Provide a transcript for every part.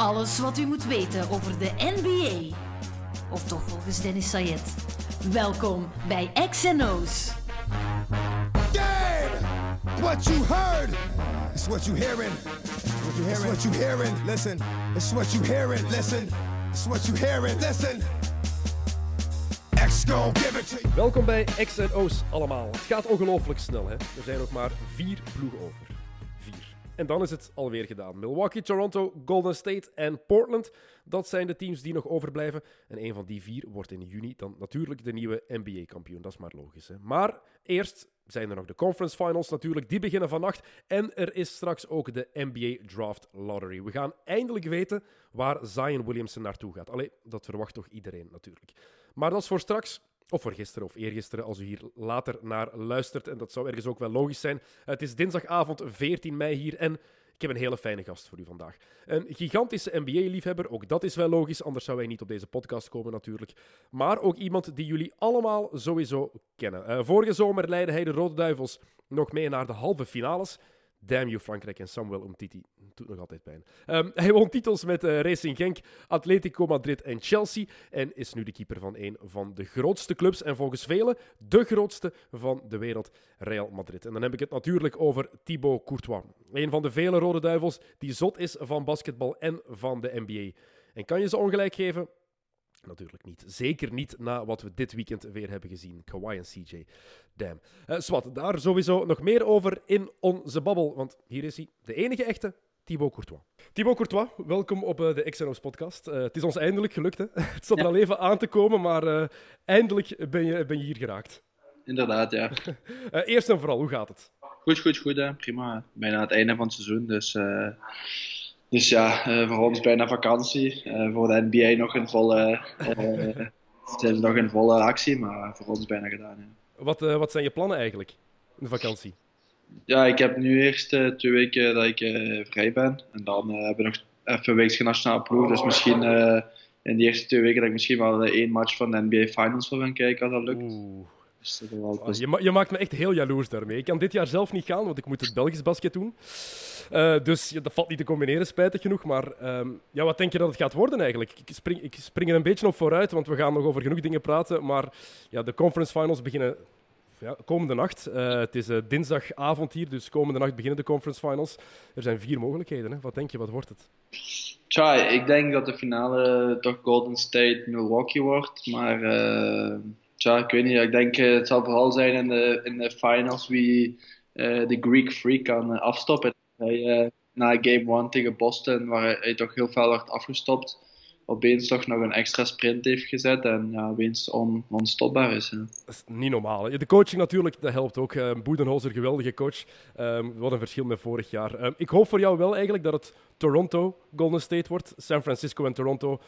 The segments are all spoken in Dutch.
Alles wat u moet weten over de NBA. Of toch volgens Dennis Sayed. Welkom bij XNO's. Game! What you heard is what you hearing. What you hearing? It's what you hearing. Listen. It's what you hearing. Listen. It's what you hearing. Listen. X gon' give it to you. Welkom bij XNO's allemaal. Het gaat ongelooflijk snel, hè? Er zijn nog maar vier ploegen over. En dan is het alweer gedaan. Milwaukee, Toronto, Golden State en Portland. Dat zijn de teams die nog overblijven. En een van die vier wordt in juni dan natuurlijk de nieuwe NBA-kampioen. Dat is maar logisch. Hè? Maar eerst zijn er nog de conference finals natuurlijk. Die beginnen vannacht. En er is straks ook de NBA Draft Lottery. We gaan eindelijk weten waar Zion Williamson naartoe gaat. Allee, dat verwacht toch iedereen natuurlijk. Maar dat is voor straks. Of voor gisteren of eergisteren, als u hier later naar luistert. En dat zou ergens ook wel logisch zijn. Het is dinsdagavond 14 mei hier en ik heb een hele fijne gast voor u vandaag. Een gigantische NBA-liefhebber, ook dat is wel logisch, anders zou hij niet op deze podcast komen natuurlijk. Maar ook iemand die jullie allemaal sowieso kennen. Uh, vorige zomer leidde hij de Rode Duivels nog mee naar de halve finales. Damn you, Frankrijk en Samuel Umtiti. Doet nog altijd pijn. Um, hij won titels met uh, Racing Genk, Atletico Madrid en Chelsea. En is nu de keeper van een van de grootste clubs. En volgens velen de grootste van de wereld, Real Madrid. En dan heb ik het natuurlijk over Thibaut Courtois. Een van de vele rode duivels die zot is van basketbal en van de NBA. En kan je ze ongelijk geven? Natuurlijk niet. Zeker niet na wat we dit weekend weer hebben gezien. Kawhi en CJ. Damn. Uh, Swat, daar sowieso nog meer over in onze babbel. Want hier is hij, de enige echte Thibaut Courtois. Thibaut Courtois, welkom op uh, de XNO's podcast. Uh, het is ons eindelijk gelukt. Hè? Het zat er al even aan te komen, maar eindelijk ben je, ben je hier geraakt. Inderdaad, ja. eerst en vooral, hoe gaat het? Goed, goed, goed. Hè? Prima. Bijna het einde van het seizoen, dus... Dus ja, uh, voor ons bijna vakantie. Uh, voor de NBA nog een volle, uh, zijn nog een volle actie, maar voor ons bijna gedaan. Ja. Wat, wat zijn je plannen eigenlijk in de vakantie? Ja, ik heb nu eerst twee weken dat ik vrij ben. En dan hebben we nog even een weekje nationale ploeg. Dus misschien in die eerste twee weken dat ik misschien wel één match van de NBA Finals wil gaan kijken als dat lukt. Oeh. Oh, je, ma je, maakt me echt heel jaloers daarmee. Ik kan dit jaar zelf niet gaan, want ik moet het Belgisch basket doen. Uh, dus ja, dat valt niet te combineren, spijtig genoeg. Maar um, ja, wat denk je dat het gaat worden eigenlijk? Ik spring, ik spring er een beetje op vooruit, want we gaan nog over genoeg dingen praten. Maar ja, de conference finals beginnen ja, komende nacht. Uh, het is uh, dinsdagavond hier, dus komende nacht beginnen de conference finals. Er zijn vier mogelijkheden. Hè? Wat denk je, wat wordt het? Tja, ik denk dat de finale toch Golden State-Milwaukee wordt. Maar Tja, ik weet niet. Ik denk uh, het zal vooral zijn in de, in de finals wie uh, de Greek Freak kan uh, afstoppen. Hij, na Game 1 tegen Boston, waar hij, toch heel veel werd afgestopt, opeens toch nog een extra sprint heeft gezet en ja, opeens on, onstopbaar is. Hè. Dat is niet normaal. De coaching natuurlijk, dat helpt ook. Uh, Boedenholzer, geweldige coach. Um, wat een verschil met vorig jaar. Um, ik hoop voor jou wel eigenlijk dat het Toronto Golden State wordt. San Francisco en Toronto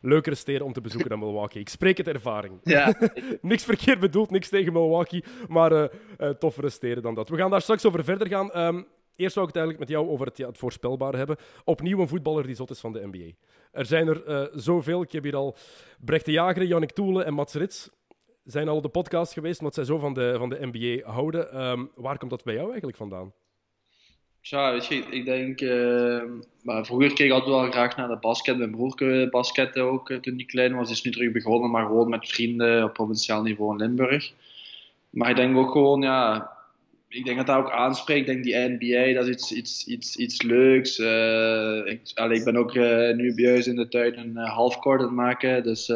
leukere steden om te bezoeken dan Milwaukee. Ik spreek het ervaring. Ja. niks verkeerd bedoeld, niks tegen Milwaukee, maar uh, uh, toffere steden dan dat. We gaan daar straks over verder gaan. Um, eerst zou ik het eigenlijk met jou over het, ja, het voorspelbare hebben. Opnieuw een voetballer die zot is van de NBA. Er zijn er uh, zoveel. Ik heb hier al Brecht de Jager, Jannik Toelen en Mats Rits. Zijn al op de podcast geweest, omdat zij zo van de, van de NBA houden. Um, waar komt dat bij jou eigenlijk vandaan? Ja, weet je, ik denk, uh, maar vroeger keek ik altijd wel graag naar de basket. Mijn broer basketten ook toen hij klein was. Is nu terug begonnen, maar gewoon met vrienden op provinciaal niveau in Limburg. Maar ik denk ook gewoon, ja, ik denk dat dat ook aanspreekt. Ik denk die NBA, dat is iets, iets, iets, iets leuks. Uh, ik, allee, ik ben ook uh, nu bij in de tuin een halfcourt aan het maken. Dus,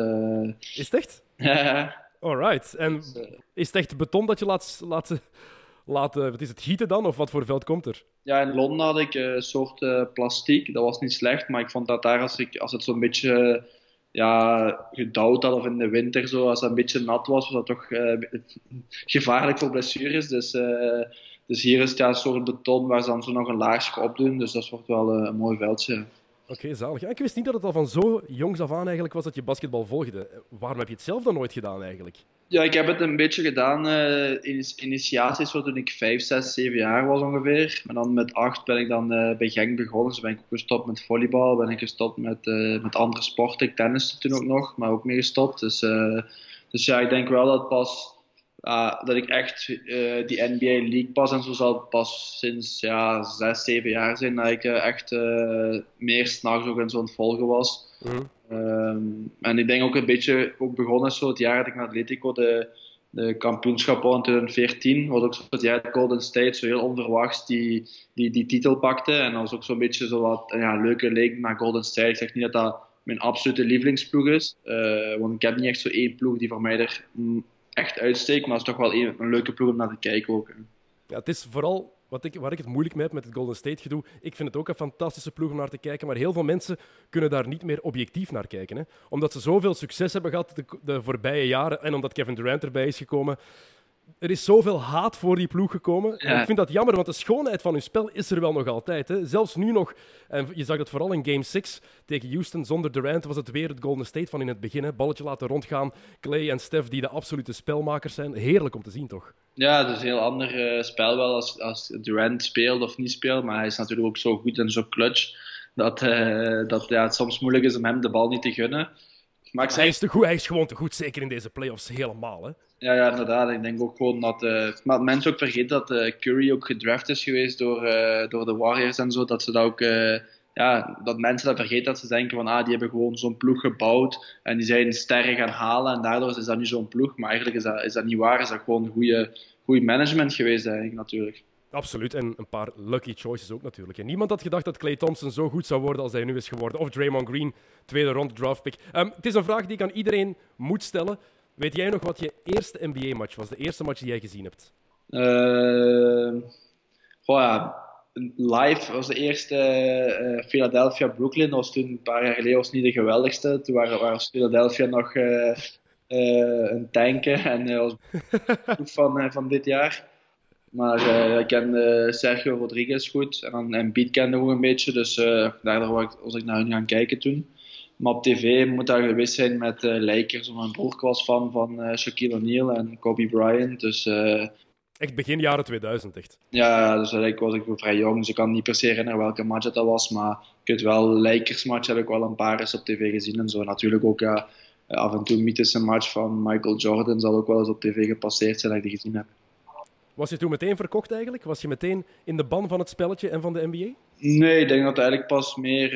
is het echt? Ja. Alright. En dus, is het echt beton dat je laat, laat laten, wat is het, gieten dan? Of wat voor veld komt er? Ja, in Londen had ik een soort uh, plastiek. Dat was niet slecht, maar ik vond dat daar, als, ik, als het zo'n beetje ja, gedouwd had of in de winter zo, als het een beetje nat was, was dat toch gevaarlijk voor blessures. Dus, dus hier is het ja, een soort beton waar ze dan zo nog een laagje op doen. Dus dat wordt wel een mooi veldje. Oké, okay, zalig. Ik wist niet dat het al van zo jongs af aan eigenlijk was dat je basketbal volgde. Waarom heb je het zelf dan nooit gedaan eigenlijk? Ja, ik heb het een beetje gedaan. Uh, in initiaties toen ik 5, 6, 7 jaar was ongeveer. Maar dan met 8 ben ik dan uh, bij Genk begonnen. Dus ben ik gestopt met volleybal. Ben ik gestopt met, uh, met andere sporten. Ik tenniste toen ook nog, maar ook mee gestopt. Dus, dus ja, ik denk wel dat pas uh, dat ik echt die NBA League pas en zo zal pas sinds ja, zes, zeven jaar zijn dat ik echt meer s'nachts ook in zo'n volgen was. Mm. Um, en ik denk ook een beetje ook begonnen zo het jaar dat ik naar Atletico de, de kampioenschap won in 2014. was ook zo het jaar Golden State zo heel onverwachts die, die, die titel pakte. En dat was ook zo'n beetje zo wat ja, leuke leek naar Golden State. Ik zeg niet dat dat mijn absolute lievelingsploeg is. want ik heb niet echt zo één ploeg die voor mij er echt uitsteekt. Maar het is toch wel een, een leuke ploeg om naar te kijken ook. Ja, het is vooral wat ik, waar ik het moeilijk mee heb met het Golden State gedoe. Ik vind het ook een fantastische ploeg om naar te kijken. Maar heel veel mensen kunnen daar niet meer objectief naar kijken. Hè? Omdat ze zoveel succes hebben gehad de, de voorbije jaren. En omdat Kevin Durant erbij is gekomen er is zoveel haat voor die ploeg gekomen. Ik vind dat jammer, want de schoonheid van hun spel is er wel nog altijd. Hè. Zelfs nu nog, en je zag het vooral in Game 6 tegen Houston zonder Durant, was het weer het Golden State van in het begin. Hè. Balletje laten rondgaan. Clay en Steph, die de absolute spelmakers zijn. Heerlijk om te zien, toch? Ja, het is een heel ander uh, spel wel als, als Durant speelt of niet speelt. Maar hij is natuurlijk ook zo goed en zo clutch dat, uh, dat ja, het soms moeilijk is om hem de bal niet te gunnen. Maar ik zei... hij, is te goed, hij is gewoon te goed, zeker in deze playoffs helemaal. Hè? Ja, ja, inderdaad. Ik denk ook gewoon dat. Uh, maar mensen ook vergeten dat uh, Curry ook gedraft is geweest door, uh, door de Warriors en zo. Dat ze dat ook. ja, dat mensen dat vergeten dat ze denken van ah, die hebben gewoon zo'n ploeg gebouwd en die zijn sterren gaan halen en daardoor is dat nu zo'n ploeg. Maar eigenlijk is dat, is dat niet waar. Is dat gewoon goede, goede management geweest, eigenlijk natuurlijk. Absoluut, en een paar lucky choices ook natuurlijk. En niemand had gedacht dat Clay Thompson zo goed zou worden als hij nu is geworden. Of Draymond Green, tweede ronde draftpick. Um, het is een vraag die ik aan iedereen moet stellen. Weet jij nog wat je eerste NBA-match was? De eerste match die jij gezien hebt? Uh, ja, live was de eerste uh, Philadelphia-Brooklyn. Dat was toen een paar jaar geleden was niet de geweldigste. Toen waren, was Philadelphia nog uh, een tanken en was van, van dit jaar. Maar ik kende Sergio Rodriguez goed en, en Beat kende ook een beetje. Dus daardoor was ik naar hun gaan kijken toen. Maar op tv moet dat geweest zijn met uh, Lakers. Mijn broer was fan van uh, Shaquille O'Neal en Kobe Bryant. Dus, uh, echt begin jaren 2000, echt? Ja, dus ik was ik vrij jong. Dus ik kan niet per se herinneren welke match dat was. Maar ik weet wel, Lakers match heb ik wel een paar eens op tv gezien. En zo natuurlijk ook af en toe een mythische match van Michael Jordan zal ook wel eens op tv gepasseerd zijn dat ik die gezien heb. Was je toen meteen verkocht eigenlijk? Was je meteen in de ban van het spelletje en van de NBA? Nee, ik denk dat eigenlijk pas meer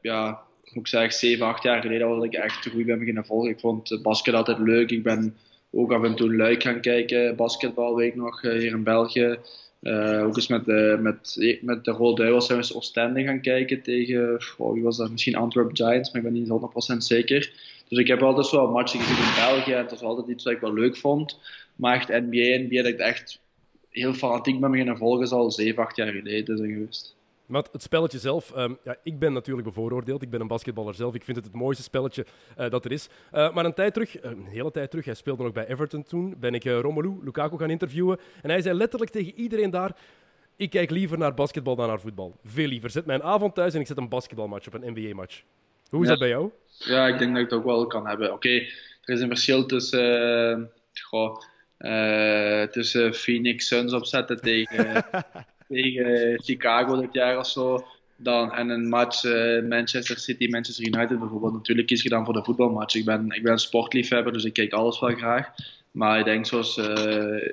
ja, ik zeggen, 7, 8 jaar geleden was ik echt goed ben beginnen volgen. Ik vond basket altijd leuk. Ik ben ook af en toe luik gaan kijken, basketbal weet ik nog, eh, hier in België. Uh, ook eens met de, met, met de Rode Duivels zijn we eens Oostende gaan kijken tegen, oh, wie was dat, misschien Antwerp Giants, maar ik ben niet 100% zeker. Dus ik heb altijd zo matchen gezien in België en dat was altijd iets wat ik wel leuk vond. Maar echt NBA, NBA dat ik echt heel fanatiek ben beginnen volgen, is al 7, 8 jaar geleden zijn geweest. Maar het spelletje zelf, um, ja, ik ben natuurlijk bevooroordeeld. Ik ben een basketballer zelf. Ik vind het het mooiste spelletje uh, dat er is. Uh, maar een tijd terug, een hele tijd terug, hij speelde nog bij Everton toen, ben ik uh, Romelu Lukaku gaan interviewen. En hij zei letterlijk tegen iedereen daar, ik kijk liever naar basketbal dan naar voetbal. Veel liever. Zet mijn avond thuis en ik zet een basketbalmatch op, een NBA-match. Hoe is dat bij jou? Ja, ik denk dat ik het ook wel kan hebben. Oké, er is een verschil tussen, goh, tussen Phoenix Suns opzetten tegen... tegen Chicago dit jaar of zo. Dan, en een match uh, Manchester City, Manchester United bijvoorbeeld. Natuurlijk kies je dan voor de voetbalmatch. Ik ben, ik ben sportliefhebber, dus ik kijk alles wel graag. Maar ik denk zoals uh,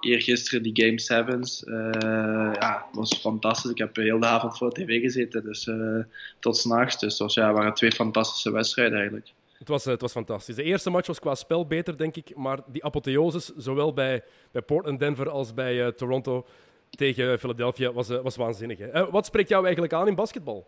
eergisteren die Game Sevens, uh, ja, was fantastisch. Ik heb heel de avond voor de tv gezeten, dus tot s'nachts. Dus het ja, waren twee fantastische wedstrijden eigenlijk. Het was, het was fantastisch. De eerste match was qua spel beter, denk ik. Maar die apotheoses, zowel bij, bij Portland, Denver als bij Toronto, tegen Philadelphia was, uh, was waanzinnig. Hè? Uh, wat spreekt jou eigenlijk aan in basketbal?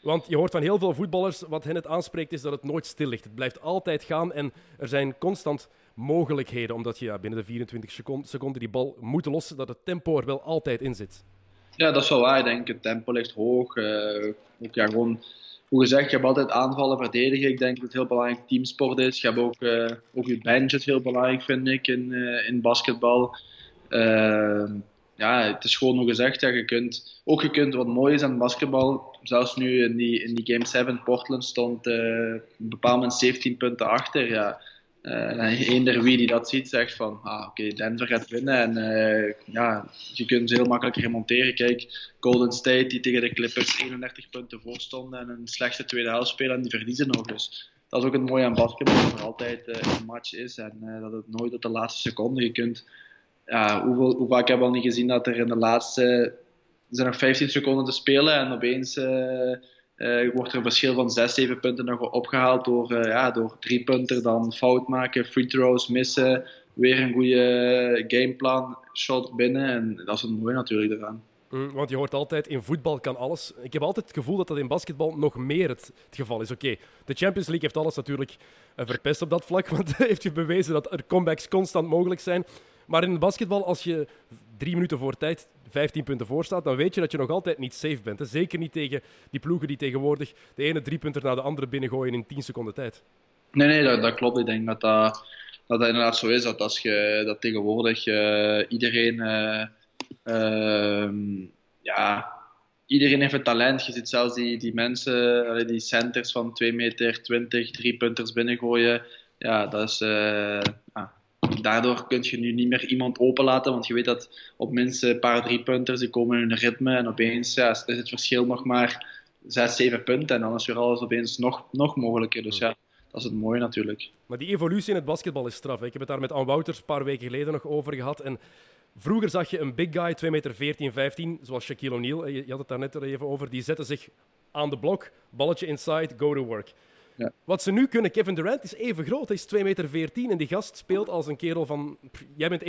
Want je hoort van heel veel voetballers, wat hen het aanspreekt is dat het nooit stil ligt. Het blijft altijd gaan en er zijn constant mogelijkheden, omdat je ja, binnen de 24 seconden, die bal moet lossen, dat het tempo er wel altijd in zit. Ja, dat is wel waar. Ik denk, het tempo ligt hoog. Ook, ja, gewoon, hoe gezegd, je hebt altijd aanvallen, verdedigen. Ik denk dat het heel belangrijk teamsport is. Je hebt ook, ook je bench heel belangrijk, vind ik, in, in basketbal ja, het is gewoon nog gezegd, ja, je kunt, ook je kunt wat mooi is aan basketbal. Zelfs nu in die, in die Game 7, Portland stond uh, een bepaald moment 17 punten achter. Ja. Uh, eender wie die dat ziet, zegt van, ah, oké, Denver gaat winnen. En uh, ja, je kunt ze heel makkelijk remonteren. Kijk, Golden State, die tegen de Clippers 31 punten voor stonden en een slechte tweede helft spelen, en die verliezen nog. Dus dat is ook het mooie aan basketbal, dat er altijd een match is en dat het nooit op de laatste seconde. Je kunt, ja, hoe vaak heb ik al niet gezien dat er in de laatste, er zijn nog 15 seconden te spelen en opeens uh, wordt er een verschil van 6, 7 punten nog opgehaald door, ja, door drie punten dan fout maken, free throws missen, weer een goede gameplan, shot binnen en dat is het mooie natuurlijk eraan. Mm, want je hoort altijd, in voetbal kan alles. Ik heb altijd het gevoel dat dat in basketbal nog meer het, geval is. Oké, de Champions League heeft alles natuurlijk verpest op dat vlak, want heeft je bewezen dat er comebacks constant mogelijk zijn. Maar in basketbal, als je drie minuten voor tijd 15 punten voor staat, dan weet je dat je nog altijd niet safe bent. Zeker niet tegen die ploegen die tegenwoordig de ene driepunter naar de andere binnengooien in 10 seconden tijd. Nee, nee, dat, dat klopt. Ik denk dat dat, dat inderdaad zo is. Dat als je dat tegenwoordig uh, iedereen... Uh, Ehm, ja, iedereen heeft een talent. Je ziet zelfs die, die mensen, die centers van 2 meter 20, drie punters binnengooien. Ja, dat is, uh, daardoor kun je nu niet meer iemand openlaten, want je weet dat op minstens een paar drie punters die komen in een ritme en opeens ja, is het verschil nog maar 6, 7 punten en dan is weer alles opeens nog, nog mogelijker. Dus ja, dat is het mooie natuurlijk. Maar die evolutie in het basketbal is straf. Ik heb het daar met Anne Wouters een paar weken geleden nog over gehad. En Vroeger zag je een big guy, 2 meter 14, 15, zoals Shaquille O'Neal. Je had het daar net even over. Die zette zich aan de blok, balletje inside, go to work. Ja. Wat ze nu kunnen, Kevin Durant is even groot. Hij is 2 meter 14 en die gast speelt als een kerel van... Jij bent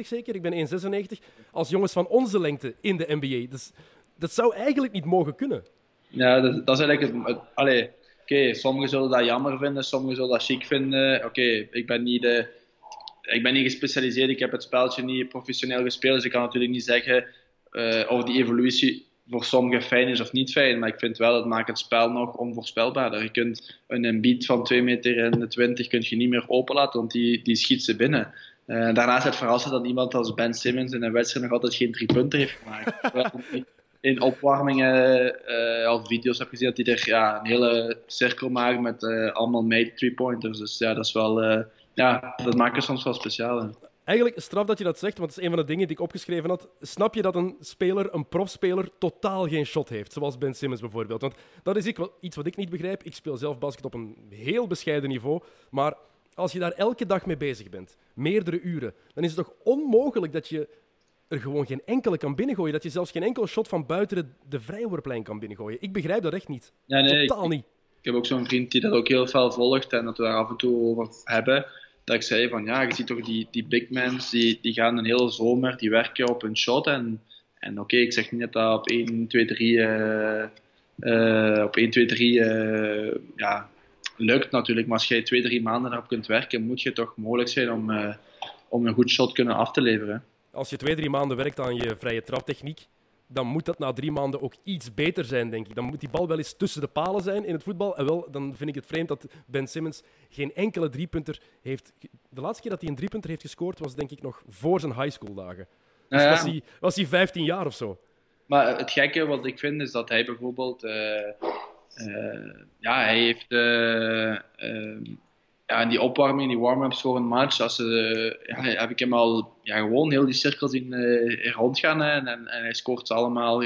1,99 zeker? Ik ben 1,96. Als jongens van onze lengte in de NBA. Dus dat zou eigenlijk niet mogen kunnen. Ja, dat, dat is eigenlijk het... het oké, sommigen zullen dat jammer vinden, sommigen zullen dat chic vinden. Oké, ik ben niet de ik ben niet gespecialiseerd, ik heb het spelletje niet professioneel gespeeld, dus ik kan natuurlijk niet zeggen uh, of die evolutie voor sommigen fijn is of niet fijn. Maar ik vind wel, dat maakt het spel nog onvoorspelbaarder. Je kunt een beat van 2 meter en 20 kun je niet meer openlaten, want die, die schiet ze binnen. Uh, daarnaast het verrassend dat iemand als Ben Simmons in een wedstrijd nog altijd geen drie punten heeft gemaakt. in opwarmingen uh, al video's heb gezien dat hij er ja, een hele cirkel maakt met uh, allemaal made three-pointers. Dus ja, dat is wel ja, dat maakt het soms wel speciaal. Eigenlijk straf dat je dat zegt, want het is een van de dingen die ik opgeschreven had. Snap je dat een speler, een profspeler, totaal geen shot heeft? Zoals Ben Simmons bijvoorbeeld. Want dat is iets wat ik niet begrijp. Ik speel zelf basket op een heel bescheiden niveau. Maar als je daar elke dag mee bezig bent, meerdere uren, dan is het toch onmogelijk dat je er gewoon geen enkele kan binnengooien. Dat je zelfs geen enkel shot van buiten de, de vrijworplijn kan binnengooien. Ik begrijp dat echt niet. Ja, nee, Totaal niet. Ik heb ook zo'n vriend die dat ook heel veel volgt en dat we daar af en toe over hebben dat ik zei van ja, je ziet toch die, die big men, die, die gaan een hele zomer, die werken op een shot. En, en oké, ik zeg niet dat dat op 1, 2, 3, uh, uh, op 1, 2, 3 uh, ja, lukt natuurlijk. Maar als jij 2, 3 maanden daarop kunt werken, moet je toch mogelijk zijn om, uh, om een goed shot kunnen af te leveren. Als je 2, 3 maanden werkt aan je vrije traptechniek, dan moet dat na drie maanden ook iets beter zijn, denk ik. Dan moet die bal wel eens tussen de palen zijn in het voetbal. En wel, dan vind ik het vreemd dat Ben Simmons geen enkele driepunter heeft... De laatste keer dat hij een driepunter heeft gescoord was denk ik nog voor zijn high school dagen. Dus ja. was, hij, was hij 15 jaar of zo. Maar het gekke wat ik vind is dat hij bijvoorbeeld... Uh, uh, ja, hij heeft... Uh, ja, in die opwarming, die warm-ups voor een match, als, uh, ja, heb ik hem al ja, gewoon heel die cirkels in uh, rondgaan en, en, en, hij scoort ze allemaal.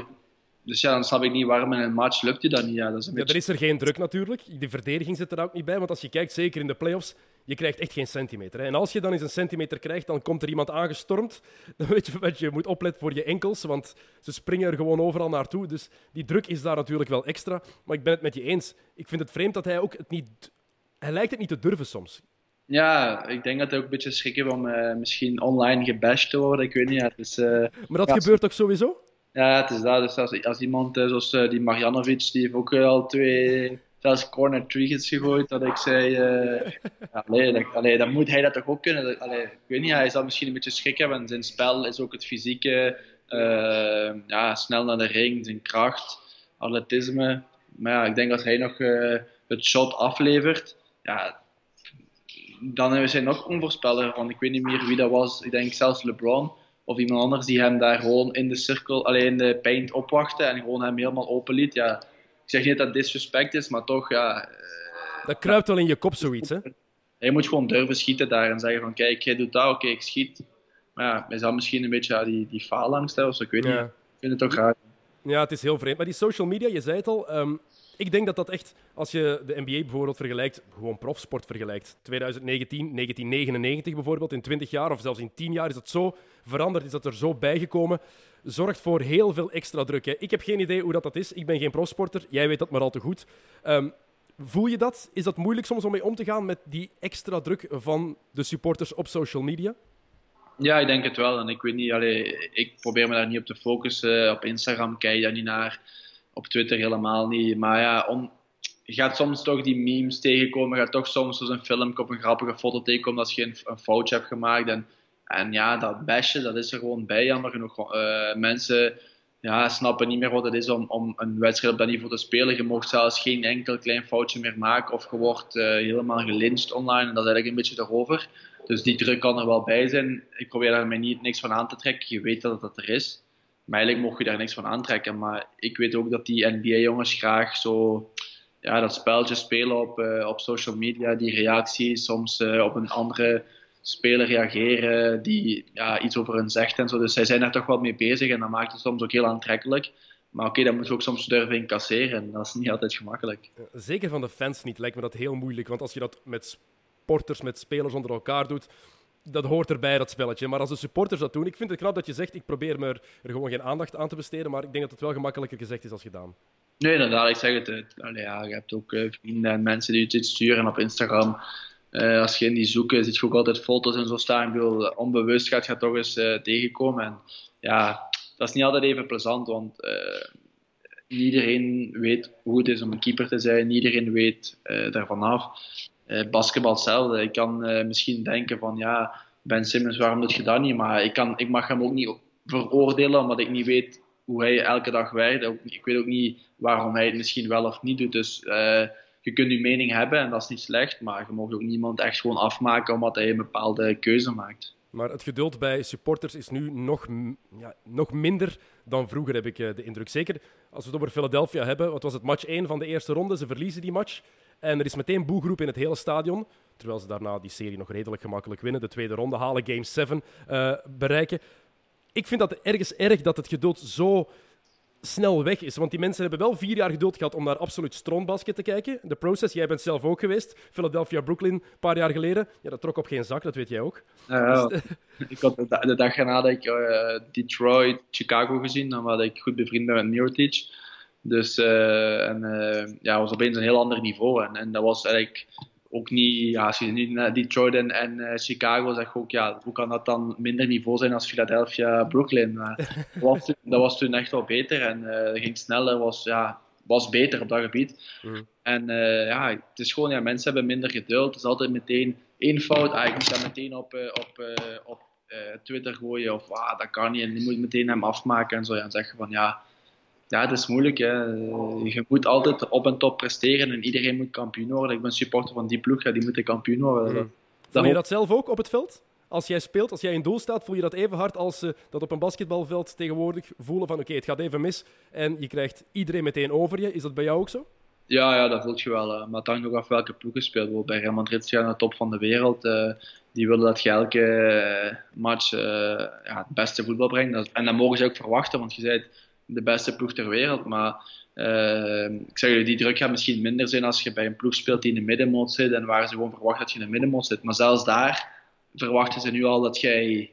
Dus ja, dan snap ik niet waarom in een match lukt hij dat niet. Ja, dat is een ja, Er is er geen druk natuurlijk. De verdediging zit er ook niet bij, want als je kijkt, zeker in de playoffs, je krijgt echt geen centimeter. Hè. En als je dan eens een centimeter krijgt, dan komt er iemand aangestormd. Dan weet je dat je moet opletten voor je enkels, want ze springen er gewoon overal naartoe. Dus die druk is daar natuurlijk wel extra. Maar ik ben het met je eens. Ik vind het vreemd dat hij ook het niet hij lijkt het niet te durven soms. Ja, ik denk dat hij ook een beetje schrik heeft om uh, misschien online gebashed te worden. Ik weet niet. Dus, uh, maar dat gebeurt ook sowieso? Ja, het is dat. Dus als, als iemand uh, zoals die Marjanovic, die heeft ook al twee, zelfs corner triggers gegooid, dat ik zei, ja, allee, dat, allee, dan moet hij dat toch ook kunnen. Allee, ik weet niet, hij zal misschien een beetje schrik hebben. Zijn spel is ook het fysieke, ja, snel naar de ring, zijn kracht, atletisme. Maar ja, ik denk dat hij nog het shot aflevert ja, dan zijn nog onvoorspelbaar. Want ik weet niet meer wie dat was. Ik denk zelfs LeBron of iemand anders die hem daar gewoon in de cirkel, alleen de paint opwachtte en gewoon hem helemaal open liet. Ja, ik zeg niet dat dat disrespect is, maar toch, ja. Uh, dat kruipt wel in je kop zoiets, hè? Je moet gewoon durven schieten daar en zeggen van kijk, jij doet dat, oké, ik schiet. Maar ja, hij zal misschien een beetje ja, die, die faalangst of zo, ik weet niet. Ik vind het toch raar. Ja, het is heel vreemd. Maar die social media, je zei het al, um, Ik denk dat dat echt, als je de NBA bijvoorbeeld vergelijkt, gewoon profsport vergelijkt, 2019, 1999 bijvoorbeeld, in 20 jaar of zelfs in 10 jaar is dat zo veranderd, is dat er zo bijgekomen, zorgt voor heel veel extra druk. Hè. Ik heb geen idee hoe dat, dat is. Ik ben geen profsporter, jij weet dat maar al te goed. Ehm, voel je dat? Is dat moeilijk soms om mee om te gaan met die extra druk van de supporters op social media? Ja, ik denk het wel. En ik weet niet, allee, ik probeer me daar niet op te focussen. Op Instagram kijk je daar niet naar. Op Twitter helemaal niet. Maar ja, je gaat soms toch die memes tegenkomen. Je gaat toch soms een filmpje of een grappige foto tegenkomen dat je een, een foutje hebt gemaakt. En, en ja, dat bestje, dat is er gewoon bij. Jammer genoeg. Uh, mensen ja, snappen niet meer wat het is om, om een wedstrijd op dat niveau te spelen. Je mag zelfs geen enkel klein foutje meer maken. Of je wordt uh, helemaal gelincht online. En dat is eigenlijk een beetje erover. Dus die druk kan er wel bij zijn. Ik probeer daar mij niet niks van aan te trekken. Je weet dat het er is. Maar mocht je daar niks van aantrekken. Maar ik weet ook dat die NBA-jongens graag zo ja, dat speltje spelen op, uh, op social media. Die reacties, soms uh, op een andere speler reageren die ja, iets over hen zegt en zo. Dus zij zijn daar toch wel mee bezig en dat maakt het soms ook heel aantrekkelijk. Maar oké, okay, dat moet je ook soms durven incasseren en dat is niet altijd gemakkelijk. Zeker van de fans niet, lijkt me dat heel moeilijk. Want als je dat met sporters, met spelers onder elkaar doet, dat hoort erbij, dat spelletje. Maar als de supporters dat doen, ik vind het knap dat je zegt, ik probeer me er, gewoon geen aandacht aan te besteden, maar ik denk dat het wel gemakkelijker gezegd is als gedaan. Nee, inderdaad, ik zeg het. Allee, ja, je hebt ook uh, vrienden en mensen die het sturen op Instagram. Uh, als je in die zoeken, ziet je ook altijd foto's en zo staan. Ik bedoel, onbewust gaat je toch eens uh, tegenkomen. En ja, dat is niet altijd even plezant, want iedereen weet hoe het is om een keeper te zijn. Iedereen weet daarvan af. Uh, basketbal hetzelfde. Ik kan uh, misschien denken van ja, Ben Simmons, waarom doet je dat niet? Maar ik, kan, ik mag hem ook niet veroordelen omdat ik niet weet hoe hij elke dag werkt. Ik weet ook niet waarom hij het misschien wel of niet doet. Dus uh, je kunt je mening hebben en dat is niet slecht, maar je mag ook niemand echt gewoon afmaken omdat hij een bepaalde keuze maakt. Maar het geduld bij supporters is nu nog, ja, nog minder dan vroeger, heb ik de indruk. Zeker als we het over Philadelphia hebben. Wat was het match 1 van de eerste ronde? Ze verliezen die match. En er is meteen boegroep in het hele stadion. Terwijl ze daarna die serie nog redelijk gemakkelijk winnen. De tweede ronde halen, Game 7 uh, bereiken. Ik vind dat ergens erg dat het geduld zo snel weg is. Want die mensen hebben wel vier jaar geduld gehad om naar absoluut strontbasket te kijken. De process, jij bent zelf ook geweest. Philadelphia, Brooklyn, een paar jaar geleden. Ja, dat trok op geen zak, dat weet jij ook. Dus, ik had de, de dag erna had ik uh, Detroit, Chicago gezien. Dan was ik goed bevriend met Mirotic. Dus uh, en, uh, ja, was opeens een heel ander niveau. En, en dat was eigenlijk ook niet, ja, als je nu naar Detroit en, en uh, Chicago zegt, ook, ja, hoe kan dat dan minder niveau zijn als Philadelphia, Brooklyn? Maar dat, was toen, dat was toen echt wel beter en uh, ging sneller, was, ja, was beter op dat gebied. Mm. En ja, het is gewoon, ja, mensen hebben minder geduld. Het is altijd meteen één fout, ah, ik moet dat meteen op, op, op Twitter gooien of ah, dat kan niet en je moet meteen hem afmaken en zo. Ja, en zeggen van ja ja, het is moeilijk. Hè. Je moet altijd op en top presteren en iedereen moet kampioen worden. Ik ben supporter van die ploeg, ja, die moeten kampioen worden. Mm. Voel je dat zelf ook op het veld? Als jij speelt, als jij in doel staat, voel je dat even hard als ze dat op een basketbalveld tegenwoordig voelen van oké, het gaat even mis en je krijgt iedereen meteen over je. Is dat bij jou ook zo? Ja, ja dat voelt je wel. Maar het hangt ook af welke ploeg je speelt. Bij Real Madrid aan de top van de wereld. Uh, die willen dat je elke match uh, ja, het beste voetbal brengt. En dat mogen ze ook verwachten, want je zei de beste ploeg ter wereld. Maar uh, ik zeg je, die druk gaat misschien minder zijn als je bij een ploeg speelt die in de middenmoot zit en waar ze gewoon verwachten dat je in de middenmoot zit. Maar zelfs daar verwachten ze nu al dat jij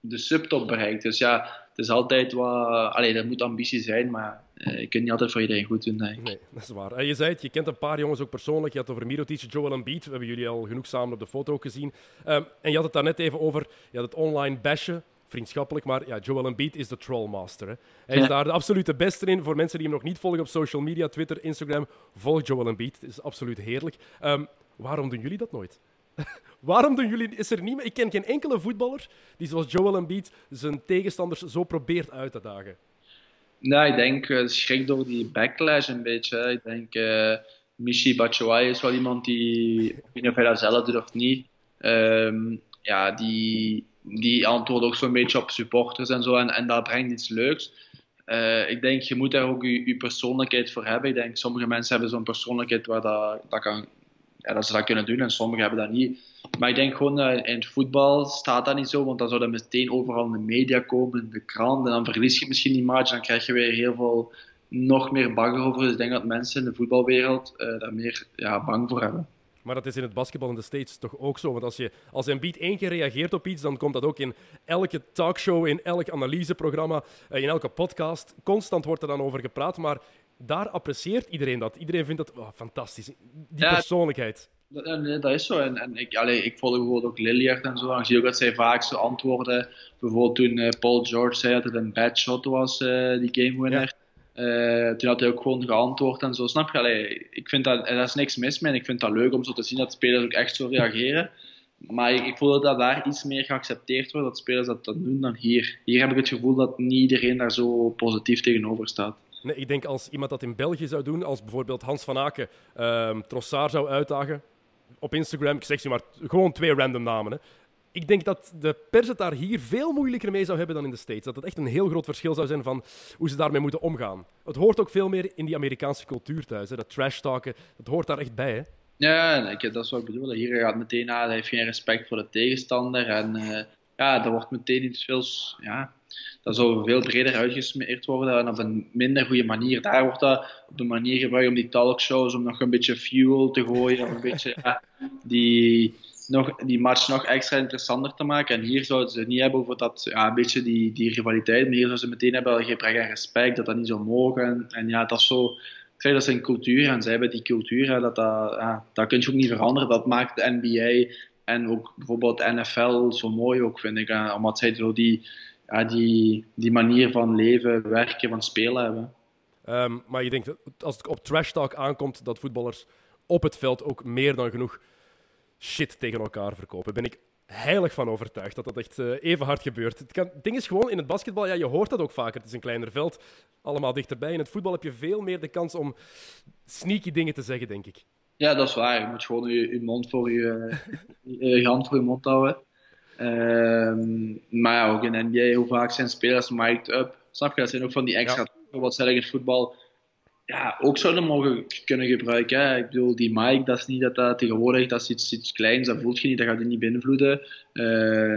de subtop bereikt. Dus ja, het is altijd wat... Allee, dat moet ambitie zijn, maar uh, je kunt niet altijd voor iedereen goed doen. Nee, nee dat is waar. En je zei het, je kent een paar jongens ook persoonlijk. Je had over Mirotic, Joel Embiid. We hebben jullie al genoeg samen op de foto gezien. Um, en je had het daar net even over ja, het online bashen vriendschappelijk, maar ja, Joel Embiid is de trollmaster. Hè. Hij is daar de absolute beste in. Voor mensen die hem nog niet volgen op social media, Twitter, Instagram, volg Joel Embiid. Het is absoluut heerlijk. Um, waarom doen jullie dat nooit? waarom doen jullie... Is er niemand... Ik ken geen enkele voetballer die zoals Joel Embiid zijn tegenstanders zo probeert uit te dagen. Nou, ik denk uh, schrik door die backlash een beetje. Ik denk uh, Michi Batshuayi is wel iemand die, ik weet niet of hij dat zelf doet of niet, um, ja, die, die antwoorden ook zo'n beetje op supporters en zo. En, en dat brengt iets leuks. Uh, ik denk, je moet daar ook je, persoonlijkheid voor hebben. Ik denk, sommige mensen hebben zo'n persoonlijkheid waar dat, dat, kan, ze dat kunnen doen en sommigen hebben dat niet. Maar ik denk gewoon, uh, in het voetbal staat dat niet zo, want dan zou dat meteen overal in de media komen, in de krant, en dan verlies je misschien die match, dan krijg je weer heel veel nog meer bang over. Dus ik denk dat mensen in de voetbalwereld uh, daar meer ja, bang voor hebben. Maar dat is in het basketbal in de States toch ook zo? Want als, je, als Embiid één keer reageert op iets, dan komt dat ook in elke talkshow, in elk analyseprogramma, in elke podcast. Constant wordt er dan over gepraat, maar daar apprecieert iedereen dat. Iedereen vindt dat oh, fantastisch. Die persoonlijkheid. Dat, nee, dat is zo. En, en ik, allee, ik volg bijvoorbeeld ook Lilliard en zo. En ik zie ook dat zij vaak zo antwoorden. Bijvoorbeeld toen uh, Paul George zei dat het een bad shot was, uh, die game winner. Uh, toen had hij ook gewoon geantwoord en zo. Snap je? Allee, ik vind dat, er is niks mis mee. En ik vind dat leuk om zo te zien dat spelers ook echt zo reageren. Maar ik, voel dat daar iets meer geaccepteerd wordt, dat spelers dat dan doen, dan hier. Hier heb ik het gevoel dat niet iedereen daar zo positief tegenover staat. Nee, ik denk als iemand dat in België zou doen, als bijvoorbeeld Hans van Aken um, Trossard zou uitdagen op Instagram, ik zeg je maar gewoon twee random namen. Hè. Ik denk dat de pers het daar hier veel moeilijker mee zou hebben dan in de States. Dat het echt een heel groot verschil zou zijn van hoe ze daarmee moeten omgaan. Het hoort ook veel meer in die Amerikaanse cultuur thuis. Hè. Dat trash talken, dat hoort daar echt bij. Hè. Ja, dat is wat ik bedoel. Hier gaat meteen aan, hij heeft geen respect voor de tegenstander. En uh, ja, er wordt meteen iets veel ja, dat zou veel breder uitgesmeerd worden en op een minder goede manier. Daar wordt dat op de manier gebruikt om die talkshows, om nog een beetje fuel te gooien, om een beetje die, nog, die match nog extra interessanter te maken. En hier zouden ze niet hebben over dat, ja, een beetje die, die rivaliteit, maar hier zouden ze meteen hebben gebrek aan respect, dat dat niet zou mogen. En, ja, dat is zo... Ik zeg, dat is een cultuur en zij hebben die cultuur, dat, dat, ja, dat kun je ook niet veranderen. Dat maakt de NBA en ook bijvoorbeeld de NFL zo mooi ook, vind ik. Omdat zij zo die ja, die, die manier van leven, werken, van spelen hebben. Um, maar je denkt, als het op trash talk aankomt, dat voetballers op het veld ook meer dan genoeg shit tegen elkaar verkopen. Ben ik heilig van overtuigd dat dat echt uh, even hard gebeurt. Het, kan, het, ding is gewoon, in het basketbal, ja, je hoort dat ook vaker. Het is een kleiner veld, allemaal dichterbij. In het voetbal heb je veel meer de kans om sneaky dingen te zeggen, denk ik. Ja, dat is waar. Je moet gewoon je, je mond voor je, je hand voor je mond houden. Ehm, maar ja, ook in NBA, hoe vaak zijn spelers mic'd up? Snap je? Dat zijn ook van die extra ja. wat in het voetbal ja, ook zouden mogen kunnen gebruiken. Ik bedoel, die mic, dat is niet dat dat tegenwoordig, dat is iets, iets kleins, dat voelt je niet, dat gaat je niet beïnvloeden. Uh,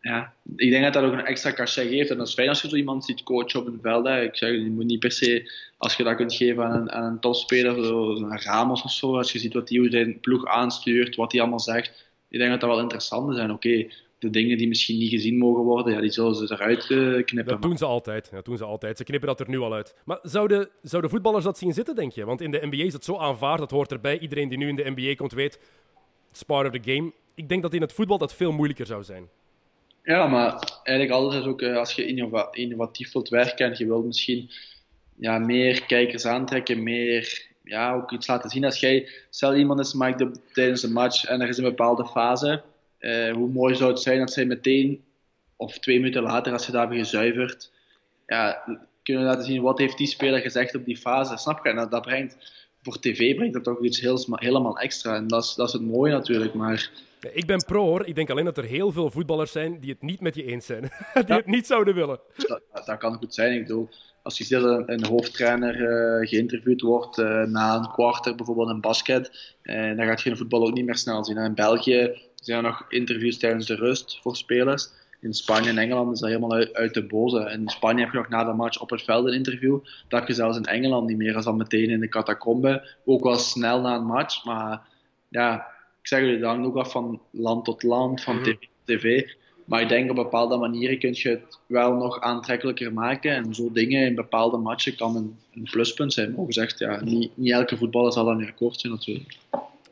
ja, ik denk dat dat ook een extra cachet geeft. En dat is fijn als je zo iemand ziet coachen op een veld. Ik zeg, je moet niet per se, als je dat kunt geven aan een, aan een topspeler, zoals een Ramos of zo, als je ziet wat hoe zijn ploeg aanstuurt, wat hij allemaal zegt, ik denk dat dat wel interessant is. En oké, de dingen die misschien niet gezien mogen worden, ja, die zullen ze eruit uh, knippen. Dat doen ze altijd. Dat doen ze altijd. Ze knippen dat er nu al uit. Maar zouden, zouden voetballers dat zien zitten, denk je? Want in de NBA is het zo aanvaard, dat hoort erbij. Iedereen die nu in de NBA komt weet, it's part of the game. Ik denk dat in het voetbal dat veel moeilijker zou zijn. Ja, maar eigenlijk alles is ook, eh, als je innovatief wilt werken en je wilt misschien ja, meer kijkers aantrekken, meer ja, ook iets laten zien. Als jij, stel iemand is maakt tijdens een match en er is een bepaalde fase, uh, hoe mooi zou het zijn dat zij meteen, of twee minuten later, als je daar hebben gezuiverd, ja, kunnen laten zien wat heeft die speler gezegd op die fase. Snap je? En dat, dat brengt, voor tv brengt dat toch iets heel, helemaal extra. En dat is, dat is het mooie natuurlijk. Maar ik ben pro hoor. Ik denk alleen dat er heel veel voetballers zijn die het niet met je eens zijn. die het niet zouden willen. Dat, dat, kan goed zijn. Ik bedoel, als je dat een, hoofdtrainer uh, geïnterviewd wordt uh, na een kwartier bijvoorbeeld in basket, uh, dan gaat je in voetbal ook niet meer snel zien. In België zijn er nog interviews tijdens de rust voor spelers. In Spanje en Engeland is dat helemaal uit, uit de boze. In Spanje heb je nog na de match op het veld een interview. Dat heb je zelfs in Engeland niet meer. als dan meteen in de catacombe. Ook wel snel na een match. Maar ja, ik zeg jullie, dat hangt ook af van land tot land, van tv tot tv. Maar ik denk op bepaalde manieren kun je het wel nog aantrekkelijker maken. En zo dingen in bepaalde matchen kan een, een pluspunt zijn. Maar gezegd, ja, niet, niet elke voetballer zal dan nu akkoord zijn natuurlijk.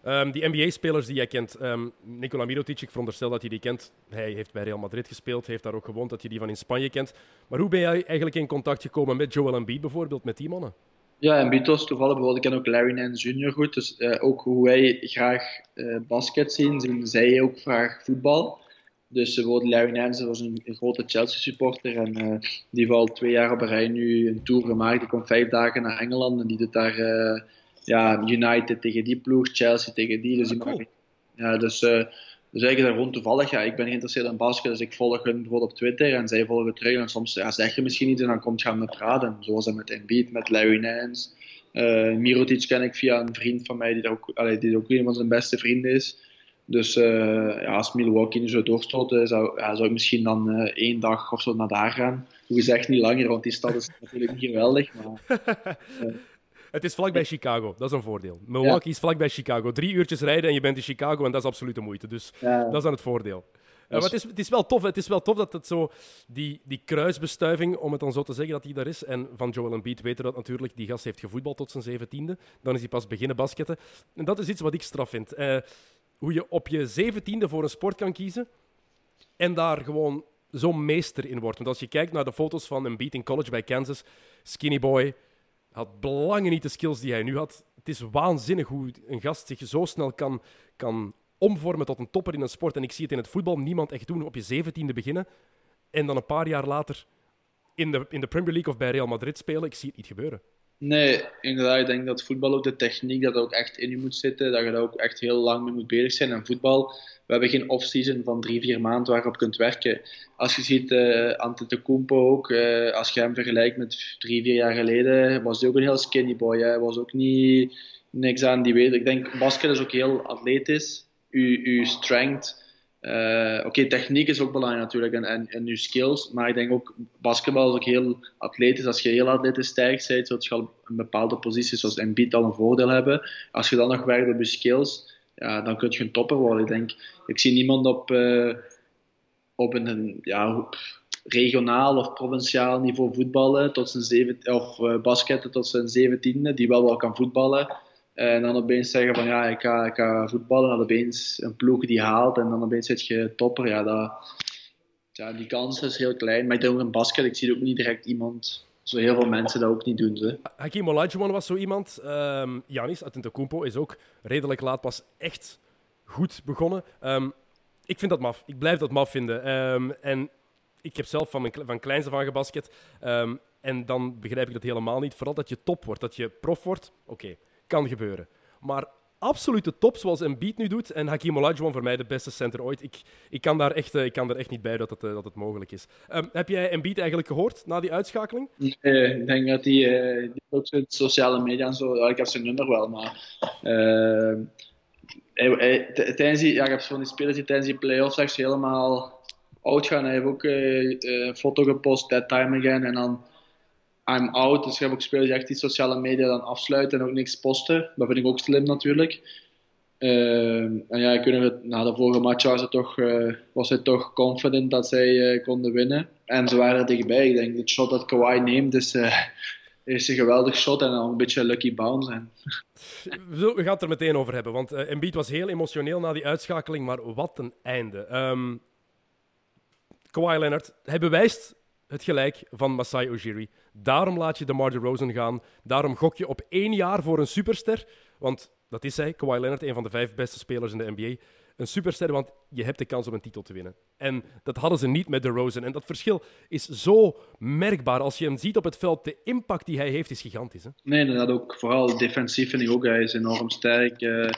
Um, die NBA-spelers die jij kent, um, Nikola Mirotic, ik veronderstel dat je die kent. Hij heeft bij Real Madrid gespeeld, heeft daar ook gewoond, dat je die van in Spanje kent. Maar hoe ben jij eigenlijk in contact gekomen met Joel Embiid bijvoorbeeld, met die mannen? Ja, Embiid was toevallig bijvoorbeeld, ik ken ook Larry Nance Jr. goed, dus uh, ook hoe wij graag uh, basket zien, zien zij ook graag voetbal. Dus bijvoorbeeld Larry Nance was een, grote Chelsea-supporter en uh, die heeft al twee jaar op rij nu een tour gemaakt. Die komt vijf dagen naar Engeland en die doet daar ja, United tegen die ploeg, Chelsea tegen die. Dus, oh, ja, dus, uh, dus eigenlijk rond toevallig. Ja, ik ben geïnteresseerd in basket, dus ik volg hun bijvoorbeeld op Twitter en zij volgen terug. En soms ja, zeg je misschien iets en dan komt je aan me praten. Zoals met Embiid, met Larry Nance. Uh, Mirotic ken ik via een vriend van mij die, ook, allee, die ook een van zijn beste vrienden is. Dus uh, ja, als Milwaukee nu zo doorstoten, zou, ja, zou ik misschien dan uh, één dag of zo naar daar gaan. hoe gezegd niet langer, want die stad is natuurlijk niet geweldig. Maar, Het is vlakbij Chicago, dat is een voordeel. Milwaukee is vlakbij Chicago. Drie uurtjes rijden en je bent in Chicago en dat is absoluut de moeite. Dus dat is dan het voordeel. Uh, maar het is, het, is, wel tof, het is wel tof dat het zo, die, die kruisbestuiving, om het dan zo te zeggen, dat die daar is. En van Joel Embiid weten we dat natuurlijk. Die gast heeft gevoetbald tot zijn zeventiende. Dan is hij pas beginnen basketten. En dat is iets wat ik straf vind. Uh, hoe je op je zeventiende voor een sport kan kiezen en daar gewoon zo meester in wordt. Want als je kijkt naar de foto's van Embiid in college bij Kansas, skinny boy, had belangen niet de skills die hij nu had. Het is waanzinnig hoe een gast zich zo snel kan, kan omvormen tot een topper in een sport. En ik zie het in het voetbal niemand echt doen. Op je zeventiende beginnen en dan een paar jaar later in de, in de Premier League of bij Real Madrid spelen. Ik zie het niet gebeuren. Nee, inderdaad. Ik denk dat voetbal ook de techniek dat ook echt in je moet zitten. Dat je daar ook echt heel lang mee moet bezig zijn. En voetbal, we hebben geen off-season van drie, vier maanden waar je op kunt werken. Als je ziet, uh, Antetokounmpo ook, uh, als je hem vergelijkt met drie, vier jaar geleden, was hij ook een heel skinny boy. Hij was ook niet niks aan die weet. Ik denk, basket is ook heel atletisch. Uw, uw strength uh, Oké, techniek is ook belangrijk natuurlijk en, en, en je skills, maar ik denk ook basketbal is ook heel atletisch. Als je heel atletisch sterk bent, zult je al een bepaalde positie zoals Embiid al een voordeel hebben. Als je dan nog werkt op je skills, ja, dan kun je een topper worden. Ik denk, ik zie niemand op, uh, op een ja, regionaal of provinciaal niveau voetballen tot zijn zeven, of uh, basketten tot zijn zeventiende, die wel wel kan voetballen. En dan opeens zeggen van ja, ik ga, ik ga voetballen. En opeens een ploeg die haalt. En dan opeens zit je topper. Ja, dat, ja, die kans is heel klein. Maar ik denk ook in basket, ik zie ook niet direct iemand... Zo heel veel mensen dat ook niet doen. Ze. Hakim Olajuwon was zo iemand. Um, Janis Antetokounmpo is ook redelijk laat pas echt goed begonnen. Um, ik vind dat maf. Ik blijf dat maf vinden. Um, en ik heb zelf van, mijn, van kleins af gebasket. en dan begrijp ik dat helemaal niet. Vooral dat je top wordt, dat je prof wordt. Oké. Kan gebeuren. Maar absolute top zoals Embiid nu doet en Hakim Olajuwon voor mij de beste center ooit. Ik, ik, kan, daar echt, eh, ik kan er echt niet bij dat het, eh, dat het mogelijk is. Um, heb jij Embiid eigenlijk gehoord na die uitschakeling? Nee, ik denk dat uh, ook zo sociale media en zo... Ik heb zijn nummer wel, maar... Uh, hij, hij, die, ja, ik heb van die spelers die tijdens die playoffs echt helemaal oud gaan. Hij heeft ook een foto gepost, that time again, en dan I'm out. Dus hebt ook spelers die echt die sociale media dan afsluiten en ook niks posten. Dat vind ik ook slim natuurlijk. Uh, en ja, ik weet na de vorige match was, het toch, uh, was hij toch confident dat zij uh, konden winnen. En ze waren er dichtbij. Ik denk, de shot dat Kawhi neemt is, is een geweldig shot en dan een beetje lucky bounce. En... We gaan het er meteen over hebben, want Embiid was heel emotioneel na die uitschakeling, maar wat een einde. Um, Kawhi Leonard, hij bewijst het gelijk van Masai Ujiri. Daarom laat je de Mar Rosen gaan. Daarom gok je op één jaar voor een superster. Want dat is hij, Kawhi Leonard, een van de vijf beste spelers in de NBA. Een superster, want je hebt de kans om een titel te winnen. En dat hadden ze niet met de Rosen. En dat verschil is zo merkbaar. Als je hem ziet op het veld, de impact die hij heeft is gigantisch. Hè? Nee, dat ook. Vooral defensief vind ik ook. Hij is enorm sterk. Uh,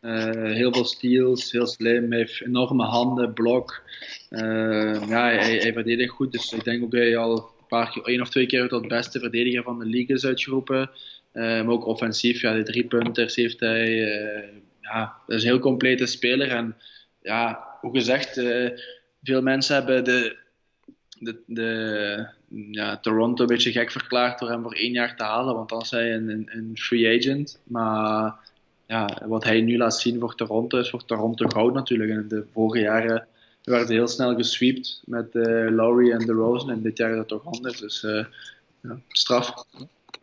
uh, heel veel steals, heel slim, heeft enorme handen, blok. Uh, ja, hij, hij verdedigt goed, dus ik denk ook dat hij al een paar keer, één of twee keer tot beste verdediger van de league is uitgeroepen. Uh, maar ook offensief, ja, de drie punters heeft hij. ja, dat is een heel complete speler. En ja, hoe gezegd, veel mensen hebben de, de, de ja, Toronto een beetje gek verklaard door hem voor één jaar te halen, want dan is hij een, een, een free agent. Maar ja, wat hij nu laat zien voor Toronto is voor Toronto goud natuurlijk. En de vorige jaren werd heel snel gesweept met uh, Lowry en de Rosen. En dit jaar is dat toch anders. Dus uh, ja, straf.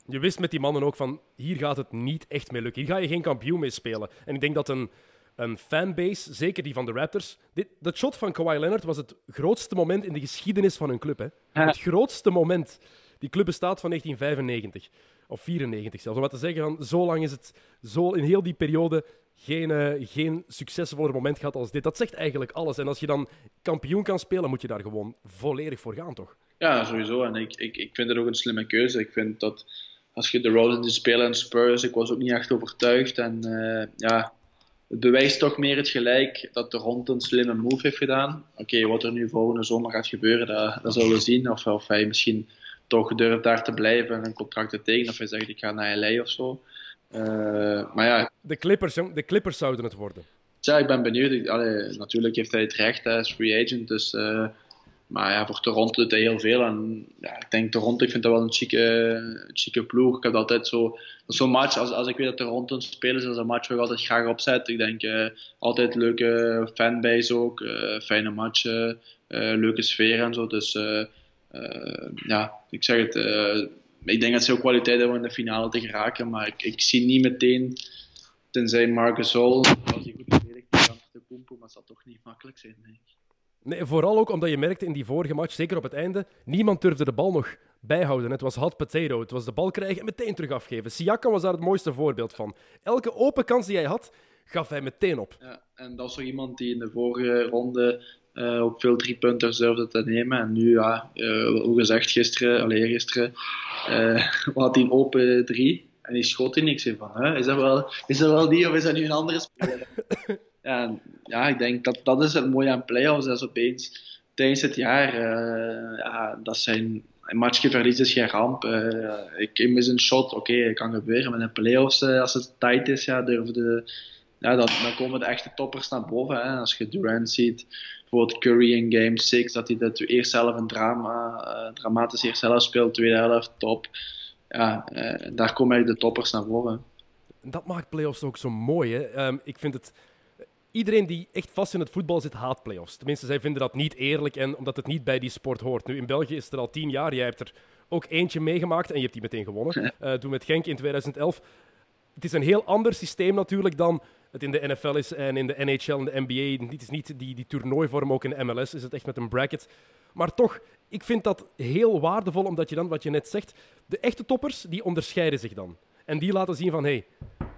Je wist met die mannen ook van, hier gaat het niet echt mee lukken. Hier ga je geen kampioen mee spelen. En ik denk dat een, een fanbase, zeker die van de Raptors... Dit, dat shot van Kawhi Leonard was het grootste moment in de geschiedenis van hun club. Hè? Het grootste moment. Die club bestaat van 1995. Of 94 zelfs. Om maar te zeggen, van, zo lang is het zo in heel die periode geen, uh, geen succesvoller moment gehad als dit. Dat zegt eigenlijk alles. En als je dan kampioen kan spelen, moet je daar gewoon volledig voor gaan, toch? Ja, sowieso. En ik, ik, ik vind het ook een slimme keuze. Ik vind dat als je de Rosen die spelen en Spurs, ik was ook niet echt overtuigd. En uh, ja, het bewijst toch meer het gelijk dat de rond een slimme move heeft gedaan. Oké, wat er nu volgende zomer gaat gebeuren, dat, dat zullen we zien. Of, of hij misschien toch durft daar te blijven en een contract te tekenen. Of hij zegt ik ga naar LA of zo. Uh, maar ja. De Clippers, de Clippers zouden het worden. Ja, ik ben benieuwd. Allee, natuurlijk heeft hij het recht, hij is free agent. Dus uh, maar ja, voor Toronto doet hij heel veel. En ja, ik denk Toronto, ik vind dat wel een chique, chique ploeg. Ik heb altijd zo, zo'n match, als, als ik weet dat Toronto spelen, is dat een match waar ik altijd graag opzet. Ik denk uh, altijd leuke fanbase ook, uh, fijne matchen, leuke sfeer en zo. Dus ja, ik zeg het, ik denk dat ze ook kwaliteit hebben om in de finale te geraken. Maar ik, ik zie niet meteen, tenzij Marcus Sol, als hij goed verdedigt, dan de Kumpo, maar dat zal toch niet makkelijk zijn, denk ik. Nee, vooral ook omdat je merkte in die vorige match, zeker op het einde, niemand durfde de bal nog bijhouden. Het was hot potato. Het was de bal krijgen en meteen terug afgeven. Siakam was daar het mooiste voorbeeld van. Elke open kans die hij had, gaf hij meteen op. Ja, en dat was zo iemand die in de vorige ronde uh, ook veel punten durfde te nemen. En nu, ja, uh, hoe gezegd, gisteren, alleen gisteren, uh, had hij een open drie. En die schoot hij niks in van. Hè? Is, dat wel, is dat wel die of is dat nu een andere speler? ja, ja, ik denk dat dat is het mooie aan playoffs. Dat is opeens tijdens het jaar, ja, dat zijn een matchje verliezen is geen ramp. Uh, ik mis een shot, oké, okay, kan gebeuren. Maar in playoffs, als het tight is, ja, durven de, ja, dan, dan komen de echte toppers naar boven. Hè. Als je Durant ziet, bijvoorbeeld Curry in Game 6, dat hij dat eerst zelf een drama, uh, dramatisch eerst zelf speelt, tweede helft, top. Ja, daar komen eigenlijk de toppers naar boven. Dat maakt playoffs ook zo mooi. Hè? Um, ik vind het iedereen die echt vast in het voetbal zit, haat playoffs. Tenminste, zij vinden dat niet eerlijk en omdat het niet bij die sport hoort. Nu, in België is het er al tien jaar. Jij hebt er ook eentje meegemaakt en je hebt die meteen gewonnen. Uh, toen met Genk in 2011. Het is een heel ander systeem natuurlijk dan het in de NFL is en in de NHL en de NBA. Het is niet die, die toernooivorm, ook in de MLS is het echt met een bracket. Maar toch, ik vind dat heel waardevol, omdat je dan, wat je net zegt, de echte toppers, die onderscheiden zich dan. En die laten zien van, hé, hey,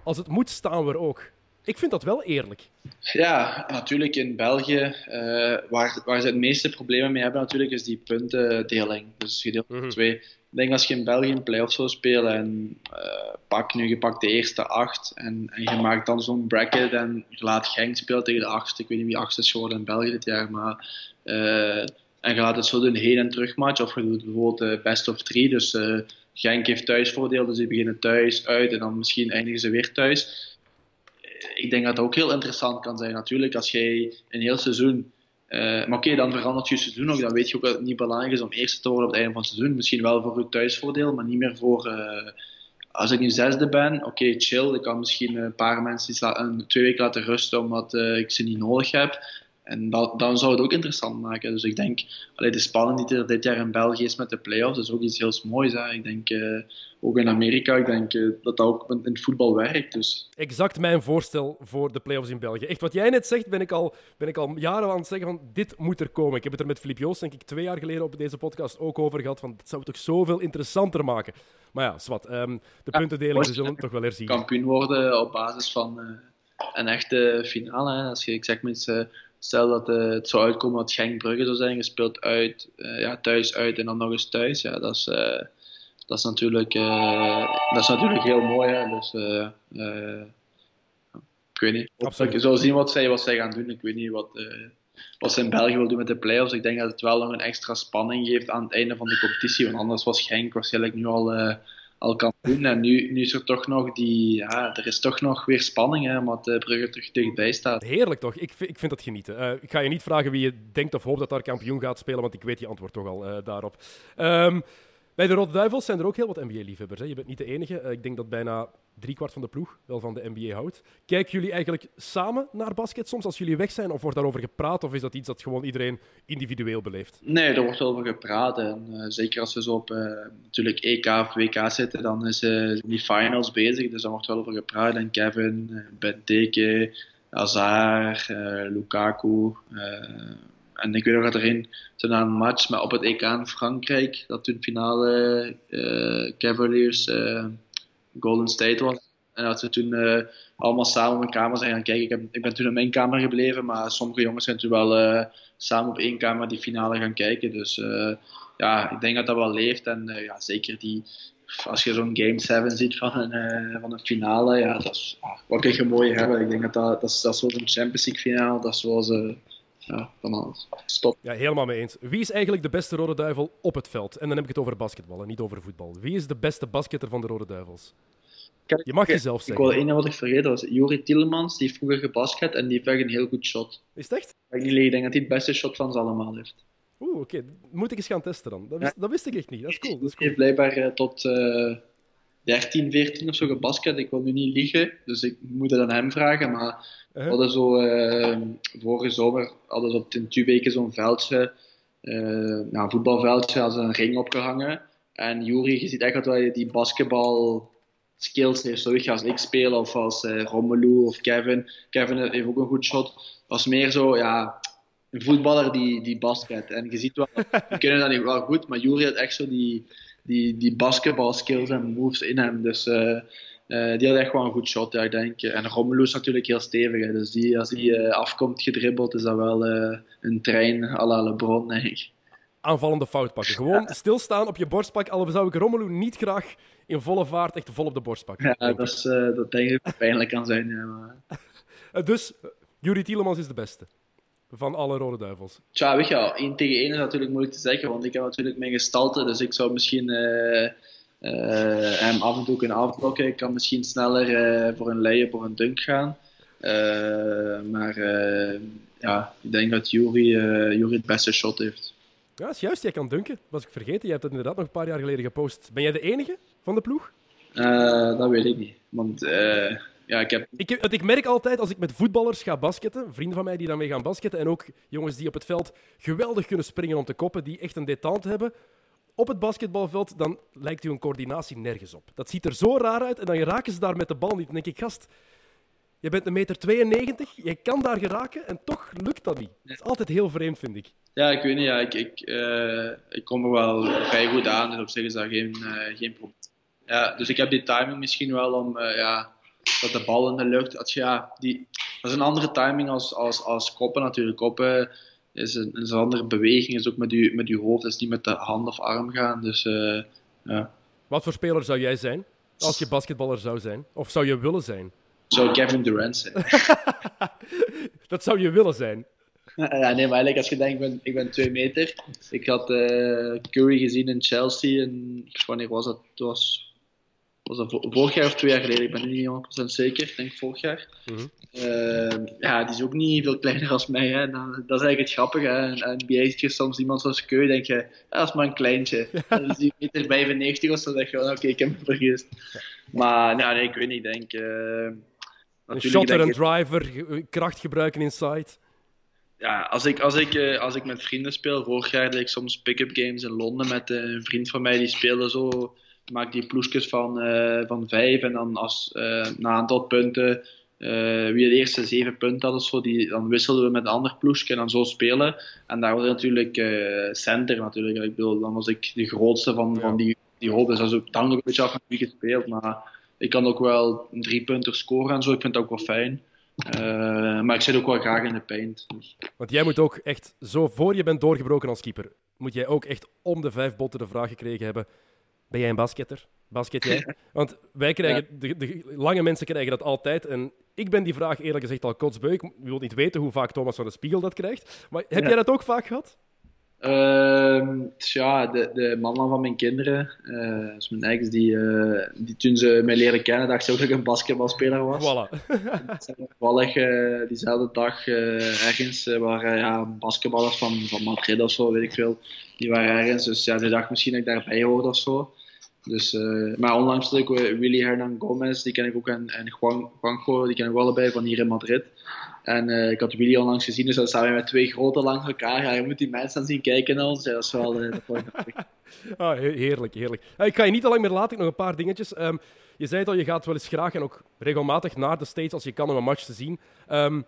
als het moet, staan we er ook. Ik vind dat wel eerlijk. Ja, natuurlijk in België, uh, waar, waar ze het meeste problemen mee hebben natuurlijk, is die puntendeling. Dus gedeeld door mm twee. Ik denk als je in België een play-off zou spelen en uh, pak nu, je pakt de eerste acht en, en je maakt dan zo'n bracket en je laat Genk spelen tegen de achtste. Ik weet niet wie achtste is geworden in België dit jaar, maar... Uh, en je laat het zo doen heen- en terugmatch, of je doet bijvoorbeeld best of three. Dus Genk heeft thuisvoordeel, dus die beginnen thuis, uit en dan misschien eindigen ze weer thuis ik denk dat het ook heel interessant kan zijn. Natuurlijk, als jij een heel seizoen. Uh, maar oké, dan verandert je seizoen ook. Dan weet je ook dat het niet belangrijk is om eerste te worden op het einde van het seizoen. Misschien wel voor je thuisvoordeel, maar niet meer voor. Uh, als ik nu zesde ben, oké, chill. Ik kan misschien een paar mensen een, twee weken laten rusten omdat uh, ik ze niet nodig heb. En dat, dan zou het ook interessant maken. Dus ik denk, allee, de spanning die er dit jaar in België is met de play-offs, is ook iets heel moois. Hè. Ik denk, uh, ook in Amerika, ik denk uh, dat dat ook in het voetbal werkt. Dus. Exact mijn voorstel voor de play-offs in België. Echt, wat jij net zegt, ben ik al, ben ik al jaren aan het zeggen van, dit moet er komen. Ik heb het er met Filip Joost, denk ik, twee jaar geleden op deze podcast ook over gehad, van, dat zou het toch zoveel interessanter maken. Maar ja, zwart, um, de puntendeling, ja, zullen toch wel herzien. Kampioen worden op basis van uh, een echte finale. Hè. Als je, ik zeg met Stel dat uh, het zou uitkomen dat Genk Brugge zou zijn, gespeeld uit, uh, ja, thuis uit en dan nog eens thuis. Ja, dat is, uh, dat is, natuurlijk, dat is natuurlijk heel mooi. Hè? Dus, ik weet niet. Absoluut. Ik zien wat zij, wat zij gaan doen. Ik weet niet wat, wat ze in België wil doen met de play-offs. Ik denk dat het wel nog een extra spanning geeft aan het einde van de competitie. Want anders was Genk waarschijnlijk nu al al kan doen. En nu, nu is er toch nog die, ja, er is toch nog weer spanning, hè, omdat de Brugge terug dichtbij staat. Heerlijk toch? Ik, ik vind dat genieten. Uh, ik ga je niet vragen wie je denkt of hoopt dat daar kampioen gaat spelen, want ik weet je antwoord toch al uh, daarop. Um, bij de Rode Duivels zijn er ook heel wat NBA-liefhebbers. Je bent niet de enige. Uh, ik denk dat bijna driekwart van de ploeg wel van de NBA houdt. Kijken jullie eigenlijk samen naar basket soms als jullie weg zijn? Of wordt daarover gepraat? Of is dat iets dat gewoon iedereen individueel beleeft? Nee, er wordt over gepraat. En, uh, zeker als we zo op uh, natuurlijk EK of WK zitten, dan is die finals bezig. Dus daar wordt wel over gepraat. En Kevin, Benteke, Azar, Lukaku en ik weet nog dat er een, toen een match maar op het EK in Frankrijk, dat toen finale uh, Cavaliers uh, Golden State was. En dat we toen uh, allemaal samen op een kamer zijn gaan kijken. Ik, heb, ik ben toen in mijn kamer gebleven, maar sommige jongens zijn toen wel samen op één kamer die finale gaan kijken. Dus ja, ik denk dat dat wel leeft. En ja, zeker die, als je zo'n Game 7 ziet van een, van een finale, ja, dat is, wat kun je mooi hebben. Ik denk dat dat, dat, dat is een Champions League finale, dat is zoals ja, dan stop. Ja, helemaal mee eens. Wie is eigenlijk de beste Rode Duivel op het veld? En dan heb ik het over basketbal en niet over voetbal. Wie is de beste basketter van de Rode Duivels? je mag jezelf zeggen. Ik wil één wat ik vergeten was. Jori Tielemans, die heeft vroeger gebasket en die heeft echt een heel goed shot. Is het echt? Ik denk dat hij het beste shot van ze allemaal heeft. Oeh, oké. Moet ik eens gaan testen dan. Dat wist, dat wist ik echt niet. Dat is cool. Dat is cool. heb blijkbaar eh, tot eh 13, 14 of zo gebasket. Ik wil nu niet liegen, dus ik moet het aan hem vragen. Maar we Uh-huh. hadden zo, eh, vorige zomer hadden ze op in weken zo'n veldje, eh nou, een voetbalveldje, als een ring opgehangen. En Juri, je ziet echt dat hij die basketbal skills heeft, zoals als ik speel, of als eh, Romelu of Kevin. Kevin heeft ook een goed shot. Was meer zo, ja, een voetballer die, die basket. En je ziet wel, die kunnen dat niet wel goed, maar Juri had echt zo die, die, die basketball skills en moves in hem. Dus eh, eh, die had echt wel een goed shot, ja, ik denk. En Romelu is natuurlijk heel stevig, hè, dus die, als die eh, afkomt gedribbeld, is dat wel een trein à la LeBron, denk ik. Aanvallende fout pakken. Gewoon stilstaan op je borst pakken. Al zou ik Romelu niet graag in volle vaart echt vol op de borst pakken. Ja, dat, is, dat denk ik pijnlijk kan zijn. Ja, maar... Dus, eh, Juri Tielemans is de beste. Van alle Rode Duivels. Tja, weet je wel, 1 tegen 1 is natuurlijk moeilijk te zeggen, want ik heb natuurlijk mijn gestalte, dus ik zou misschien eh, eh, hem af en toe kunnen afblokken. Ik kan misschien sneller eh, voor een layup of een dunk gaan. Maar ja, ik denk dat Jury, Jury het beste shot heeft. Ja, dat is juist. Jij kan dunken. Was ik vergeten. Je hebt het inderdaad nog een paar jaar geleden gepost. Ben jij de enige van de ploeg? Dat weet ik niet, want ja, ik heb Ik, heb- ik merk altijd als ik met voetballers ga basketten, vrienden van mij die daarmee gaan basketten, en ook jongens die op het veld geweldig kunnen springen om te koppen, die echt een détente hebben, op het basketbalveld, dan lijkt uw coördinatie nergens op. Dat ziet er zo raar uit en dan raken ze daar met de bal niet. Dan denk ik, gast, je bent een meter 92, je kan daar geraken en toch lukt dat niet. Dat is altijd heel vreemd, vind ik. Ja, ik weet niet. Ja, ik, ik, eh, ik kom er wel vrij goed aan. Dus op zich is dat geen, eh, geen probleem. Ja, dus ik heb die timing misschien wel om eh, ja, dat de bal in de lucht. Als je, ja, die, dat is een andere timing als, als, als koppen natuurlijk. Koppen is een, is een andere beweging. Is ook met je, met je hoofd. is niet met de hand of arm gaan. Dus eh, ja. Wat voor speler zou jij zijn als je basketballer zou zijn? Of zou je willen zijn? Zou Kevin Durant zijn. Dat zou je willen zijn. Ja, nee, maar eigenlijk als je denkt, ik ben, ik ben twee meter. Ik had eh, Curry gezien in Chelsea en wanneer was dat? Het was, was dat vo- vorig jaar of twee jaar geleden? Ik ben nu niet 100% zeker. Ik denk vorig jaar. Mhm. Eh, ja, die is ook niet veel kleiner als mij. Hè. Dat, is eigenlijk het grappige. Hè. En NBA je soms iemand zoals Curry, denk je, "Ah, dat is maar een kleintje. En dan zie je meter 95 of zo, dan denk je, oké, ik heb me vergist. Maar nou, nee, ik weet niet, denk... eh, Een shotter, ik- driver, kracht gebruiken inside. ja, als ik, als, ik, eh, als ik met vrienden speel, vorig jaar deed ik soms pick-up games in Londen met eh, een vriend van mij, die speelde zo, maakt die ploesjes van, eh, van vijf en dan als, eh, na een aantal punten, eh, wie de eerste zeven punten had of zo, die, dan wisselden we met een ander ploesje en dan zo spelen. En daar was natuurlijk center natuurlijk, ik bedoel, dan was ik de grootste van, Ja. van die, die hoop, dus dat is ook, hangt ook een beetje af van wie je speelt, maar ik kan ook wel een drie punter scoren en zo, ik vind dat ook wel fijn. Maar ik zit ook wel graag in de paint. Dus. Want jij moet ook echt, zo voor je bent doorgebroken als keeper, moet jij ook echt om de vijf botten de vraag gekregen hebben: ben jij een basketter? Basket jij? Want wij krijgen, de, de lange mensen krijgen dat altijd. En ik ben die vraag eerlijk gezegd al kotsbeu. Ik wil niet weten hoe vaak Thomas van de Spiegel dat krijgt. Maar heb Ja. jij dat ook vaak gehad? Ja, de, de mama van mijn kinderen, eh dus mijn ex, die, eh, die toen ze mij leren kennen, dacht ze ook dat ik een basketbalspeler was. Voilà. Toevallig eh, diezelfde dag ergens waren ja, basketballers van, van Madrid of zo, weet ik veel. Die waren ergens, dus ja, ze dacht misschien dat ik daarbij hoorde of zo. Dus, eh, maar onlangs had ik Willy Hernan Gomez, die ken ik ook, en, en Juan, Juanjo, die ken ik wel allebei van hier in Madrid. En eh, ik had Willy onlangs gezien, dus dan staan we met twee grote langs elkaar. Ja, je moet die mensen zien kijken. Ja, dat is wel... he- heerlijk, heerlijk. Ik ga je niet te lang meer laten, ik nog een paar dingetjes. Ehm, je zei het al, je gaat wel eens graag en ook regelmatig naar de States als je kan om een match te zien. Ehm,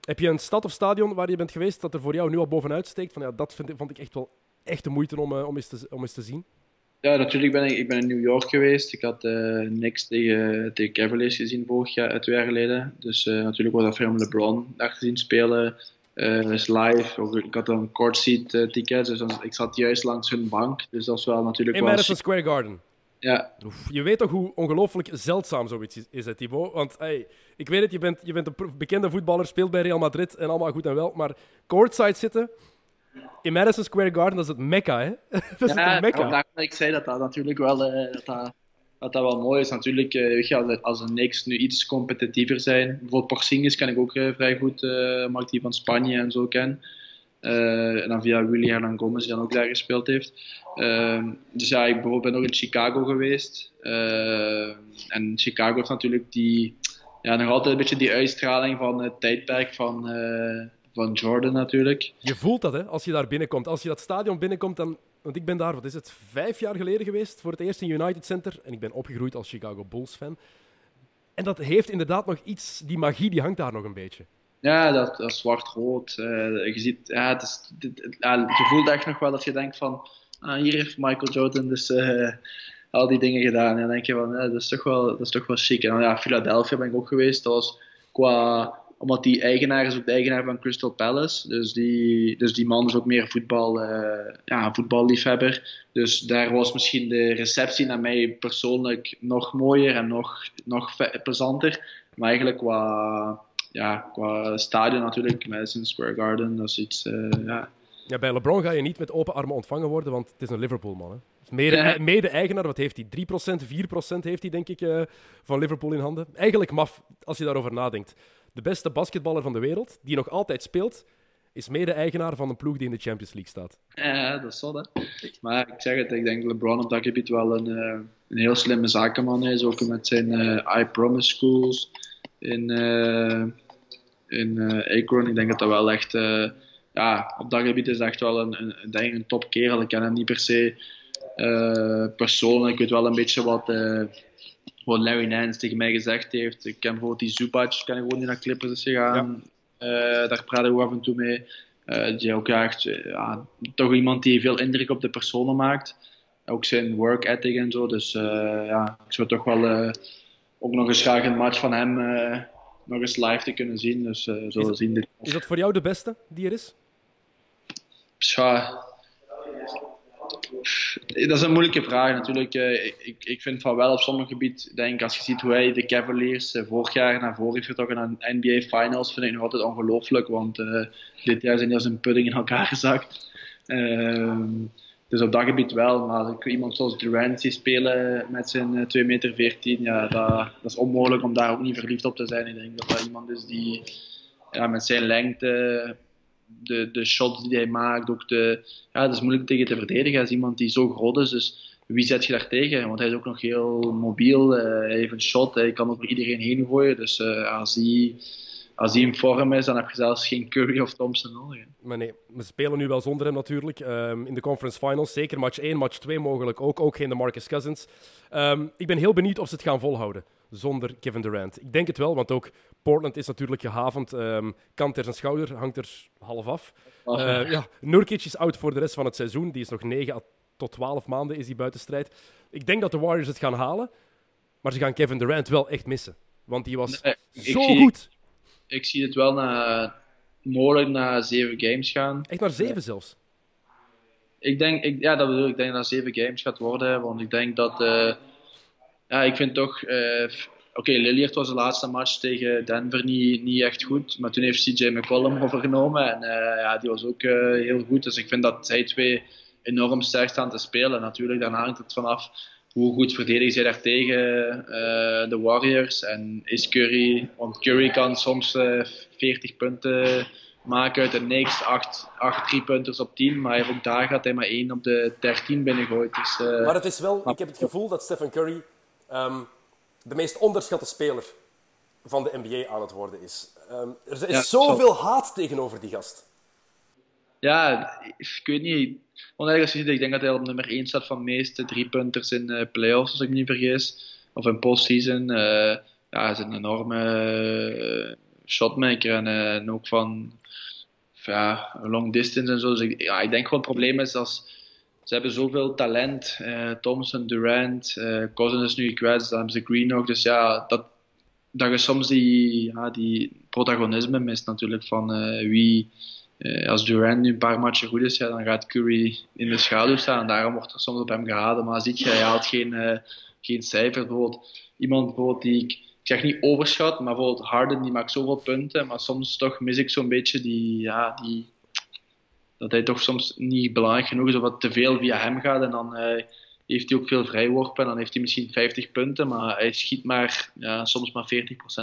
heb je een stad of stadion waar je bent geweest dat er voor jou nu al bovenuit steekt? Van, ja, dat vind, vond ik echt wel echt de moeite om, om, eens te, om eens te zien. Ja, natuurlijk ben ik, ik ben in New York geweest. Ik had eh niks tegen, tegen Cavaliers gezien vorig jaar, twee jaar geleden. Dus eh, natuurlijk was dat veel om LeBron daar gezien spelen. eh is live. Ook, ik had een courtseat eh ticket, dus dan- ik zat juist langs hun bank. Dus dat is wel natuurlijk In wel... Madison Square Garden. Ja, Oef, je weet toch hoe ongelooflijk zeldzaam zoiets is, is hè, Thibaut? Want hey, ik weet het, je bent, je bent een bekende voetballer, speelt bij Real Madrid en allemaal goed en wel. Maar courtside zitten in Madison Square Garden, dat is het mekka, hè? dat is ja het mekka. ik zei dat dat natuurlijk wel, eh, dat dat, dat dat wel mooi is. Natuurlijk, weet je, als, de- Knicks nu iets competitiever zijn. Bijvoorbeeld Porzingis ken ik ook eh, vrij goed, omdat die van Spanje en zo ken. en dan via Willy Hernan Gomez, die dan ook daar gespeeld heeft. Ehm, dus ja, ik bijvoorbeeld ben nog in Chicago geweest. en Chicago heeft natuurlijk die, ja, nog altijd een beetje die uitstraling van het tijdperk van, van Jordan natuurlijk. Je voelt dat, hè, als je daar binnenkomt. Als je dat stadion binnenkomt, dan... Want ik ben daar, wat is het, vijf jaar geleden geweest voor het eerst in United Center. En ik ben opgegroeid als Chicago Bulls-fan. En dat heeft inderdaad nog iets... Die magie, die hangt daar nog een beetje. Ja, dat, dat zwart-rood. Uh, je ziet... Ja, het is, je voelt echt nog wel dat je denkt van... Ah, hier heeft Michael Jordan dus... Uh, al die dingen gedaan. En dan denk je van, dat, is toch wel, dat is toch wel chic. En dan, ja, Philadelphia ben ik ook geweest. Dat was qua omdat die eigenaar is ook de eigenaar van Crystal Palace. Dus die, dus die man is ook meer voetbal, uh, ja, voetballiefhebber. Dus daar was misschien de receptie naar mij persoonlijk nog mooier en nog, nog plezanter. Maar eigenlijk qua, ja, qua stadion natuurlijk, Madison Square Garden, dat is iets... Uh, ja. ja, bij LeBron ga je niet met open armen ontvangen worden, want het is een Liverpool-man. Hè? Mede-eigenaar, wat heeft hij? 3%, 4% heeft hij, denk ik, uh, van Liverpool in handen. Eigenlijk maf, als je daarover nadenkt de beste basketballer van de wereld, die nog altijd speelt, is mede-eigenaar van een ploeg die in de Champions League staat. Ja, dat is zo, hè. Maar ik zeg het, ik denk LeBron op dat gebied wel een, uh, een heel slimme zakenman is. Ook met zijn uh, I Promise Schools in, uh, in Akron. Ik denk dat dat wel echt... ja, op dat gebied is echt wel een, een, een, een. Ik ken hem niet per se persoonlijk. Ik weet wel een beetje wat wat Larry Nance tegen mij gezegd heeft. Ik ken bijvoorbeeld die Zubac, kan ik gewoon niet naar Clippers is gegaan. Ja. Uh, daar praten we af en toe mee. Uh, die ook echt, ja, toch iemand die veel indruk op de personen maakt. Ook zijn work ethic en zo. Dus ja, ik zou toch wel ook nog eens graag een match van hem nog eens live te kunnen zien. Dus zullen is, zien. Is dat voor jou de beste die er is? Ja, dat is een moeilijke vraag natuurlijk. Eh, ik, ik vind van wel op sommige gebied, denk als je ziet hoe hij de Cavaliers eh, vorig jaar naar voren heeft getrokken naar NBA Finals, vind ik nog altijd ongelooflijk. Want uh, dit jaar zijn die als een pudding in elkaar gezakt. Uh, dus op dat gebied wel, maar iemand zoals Durant zie spelen met zijn 2 meter 14, ja, dat, dat, is onmogelijk om daar ook niet verliefd op te zijn. Ik denk dat dat iemand is die ja, met zijn lengte de, de shots die hij maakt, ook de, ja, dat is moeilijk tegen te verdedigen. Is iemand die zo groot is, dus wie zet je daar tegen? Want hij is ook nog heel mobiel, uh, hij heeft een shot, hij kan over iedereen heen gooien. Dus uh, als, hij, als hij in vorm is, dan heb je zelfs geen Curry of Thompson nodig. Maar nee, we spelen nu wel zonder hem natuurlijk. Um, in de conference finals, zeker match 1, match 2 mogelijk ook. Ook geen de Marcus Cousins. Um, ik ben heel benieuwd of ze het gaan volhouden zonder Kevin Durant. Ik denk het wel, want ook Portland is natuurlijk gehavend. Um, kant ter zijn schouder, hangt er half af. Oh. Uh, ja, Nurkic is out voor de rest van het seizoen. Die is nog 9 tot 12 maanden is hij buiten strijd. Ik denk dat de Warriors het gaan halen, maar ze gaan Kevin Durant wel echt missen. Want die was zo goed. Ik zie het wel na, mogelijk na zeven games gaan. Echt naar zeven zelfs? Ik denk, ik, ja, dat bedoel ik. denk dat zeven games gaat worden. Want ik denk dat... Uh, ja, ik vind toch. Uh, Oké, okay, Lillard was de laatste match tegen Denver niet, niet echt goed. Maar toen heeft CJ McCollum overgenomen. En uh, ja, die was ook heel goed. Dus ik vind dat zij twee enorm sterk staan te spelen. Natuurlijk, daarna hangt het vanaf hoe goed verdedigen zij daar tegen uh, de Warriors. En is Curry. Want Curry kan soms 40 punten maken uit de niks. 8, 8 3 punters op 10. Maar ook daar gaat hij maar 1 op de 13 binnengooien. Dus, maar het is wel, ik heb het gevoel dat Stephen Curry um, de meest onderschatte speler van de NBA aan het worden is. Um, er is zoveel haat tegenover die gast. Ja, ik weet niet. Je ziet, ik denk dat hij op nummer 1 staat van de meeste driepunters in uh, playoffs, als ik me niet vergis. Of in postseason. Uh, ja, hij is een enorme uh, shotmaker en, ook van ja, long distance en zo. Dus ik, ja, ik denk gewoon het probleem is als ze hebben zoveel talent. Uh, Thompson, Durant, uh, Cousins is nu kwets, dan hebben ze Green ook. Dus ja, dat, dat je soms die, ja, die protagonisme mist natuurlijk van wie... als Durant nu een paar matchen goed is, ja, dan gaat Curry in de schaduw staan. En daarom wordt er soms op hem gehaald. Maar ziet je, hij haalt geen, geen cijfer. Bijvoorbeeld, iemand bijvoorbeeld die ik, ik zeg niet overschat, maar bijvoorbeeld Harden die maakt zoveel punten. Maar soms toch mis ik zo'n beetje die, ja, die dat hij toch soms niet belangrijk genoeg is of wat te veel via hem gaat en dan uh, heeft hij ook veel vrijworpen. Dan heeft hij misschien 50 punten, maar hij schiet maar ja, soms maar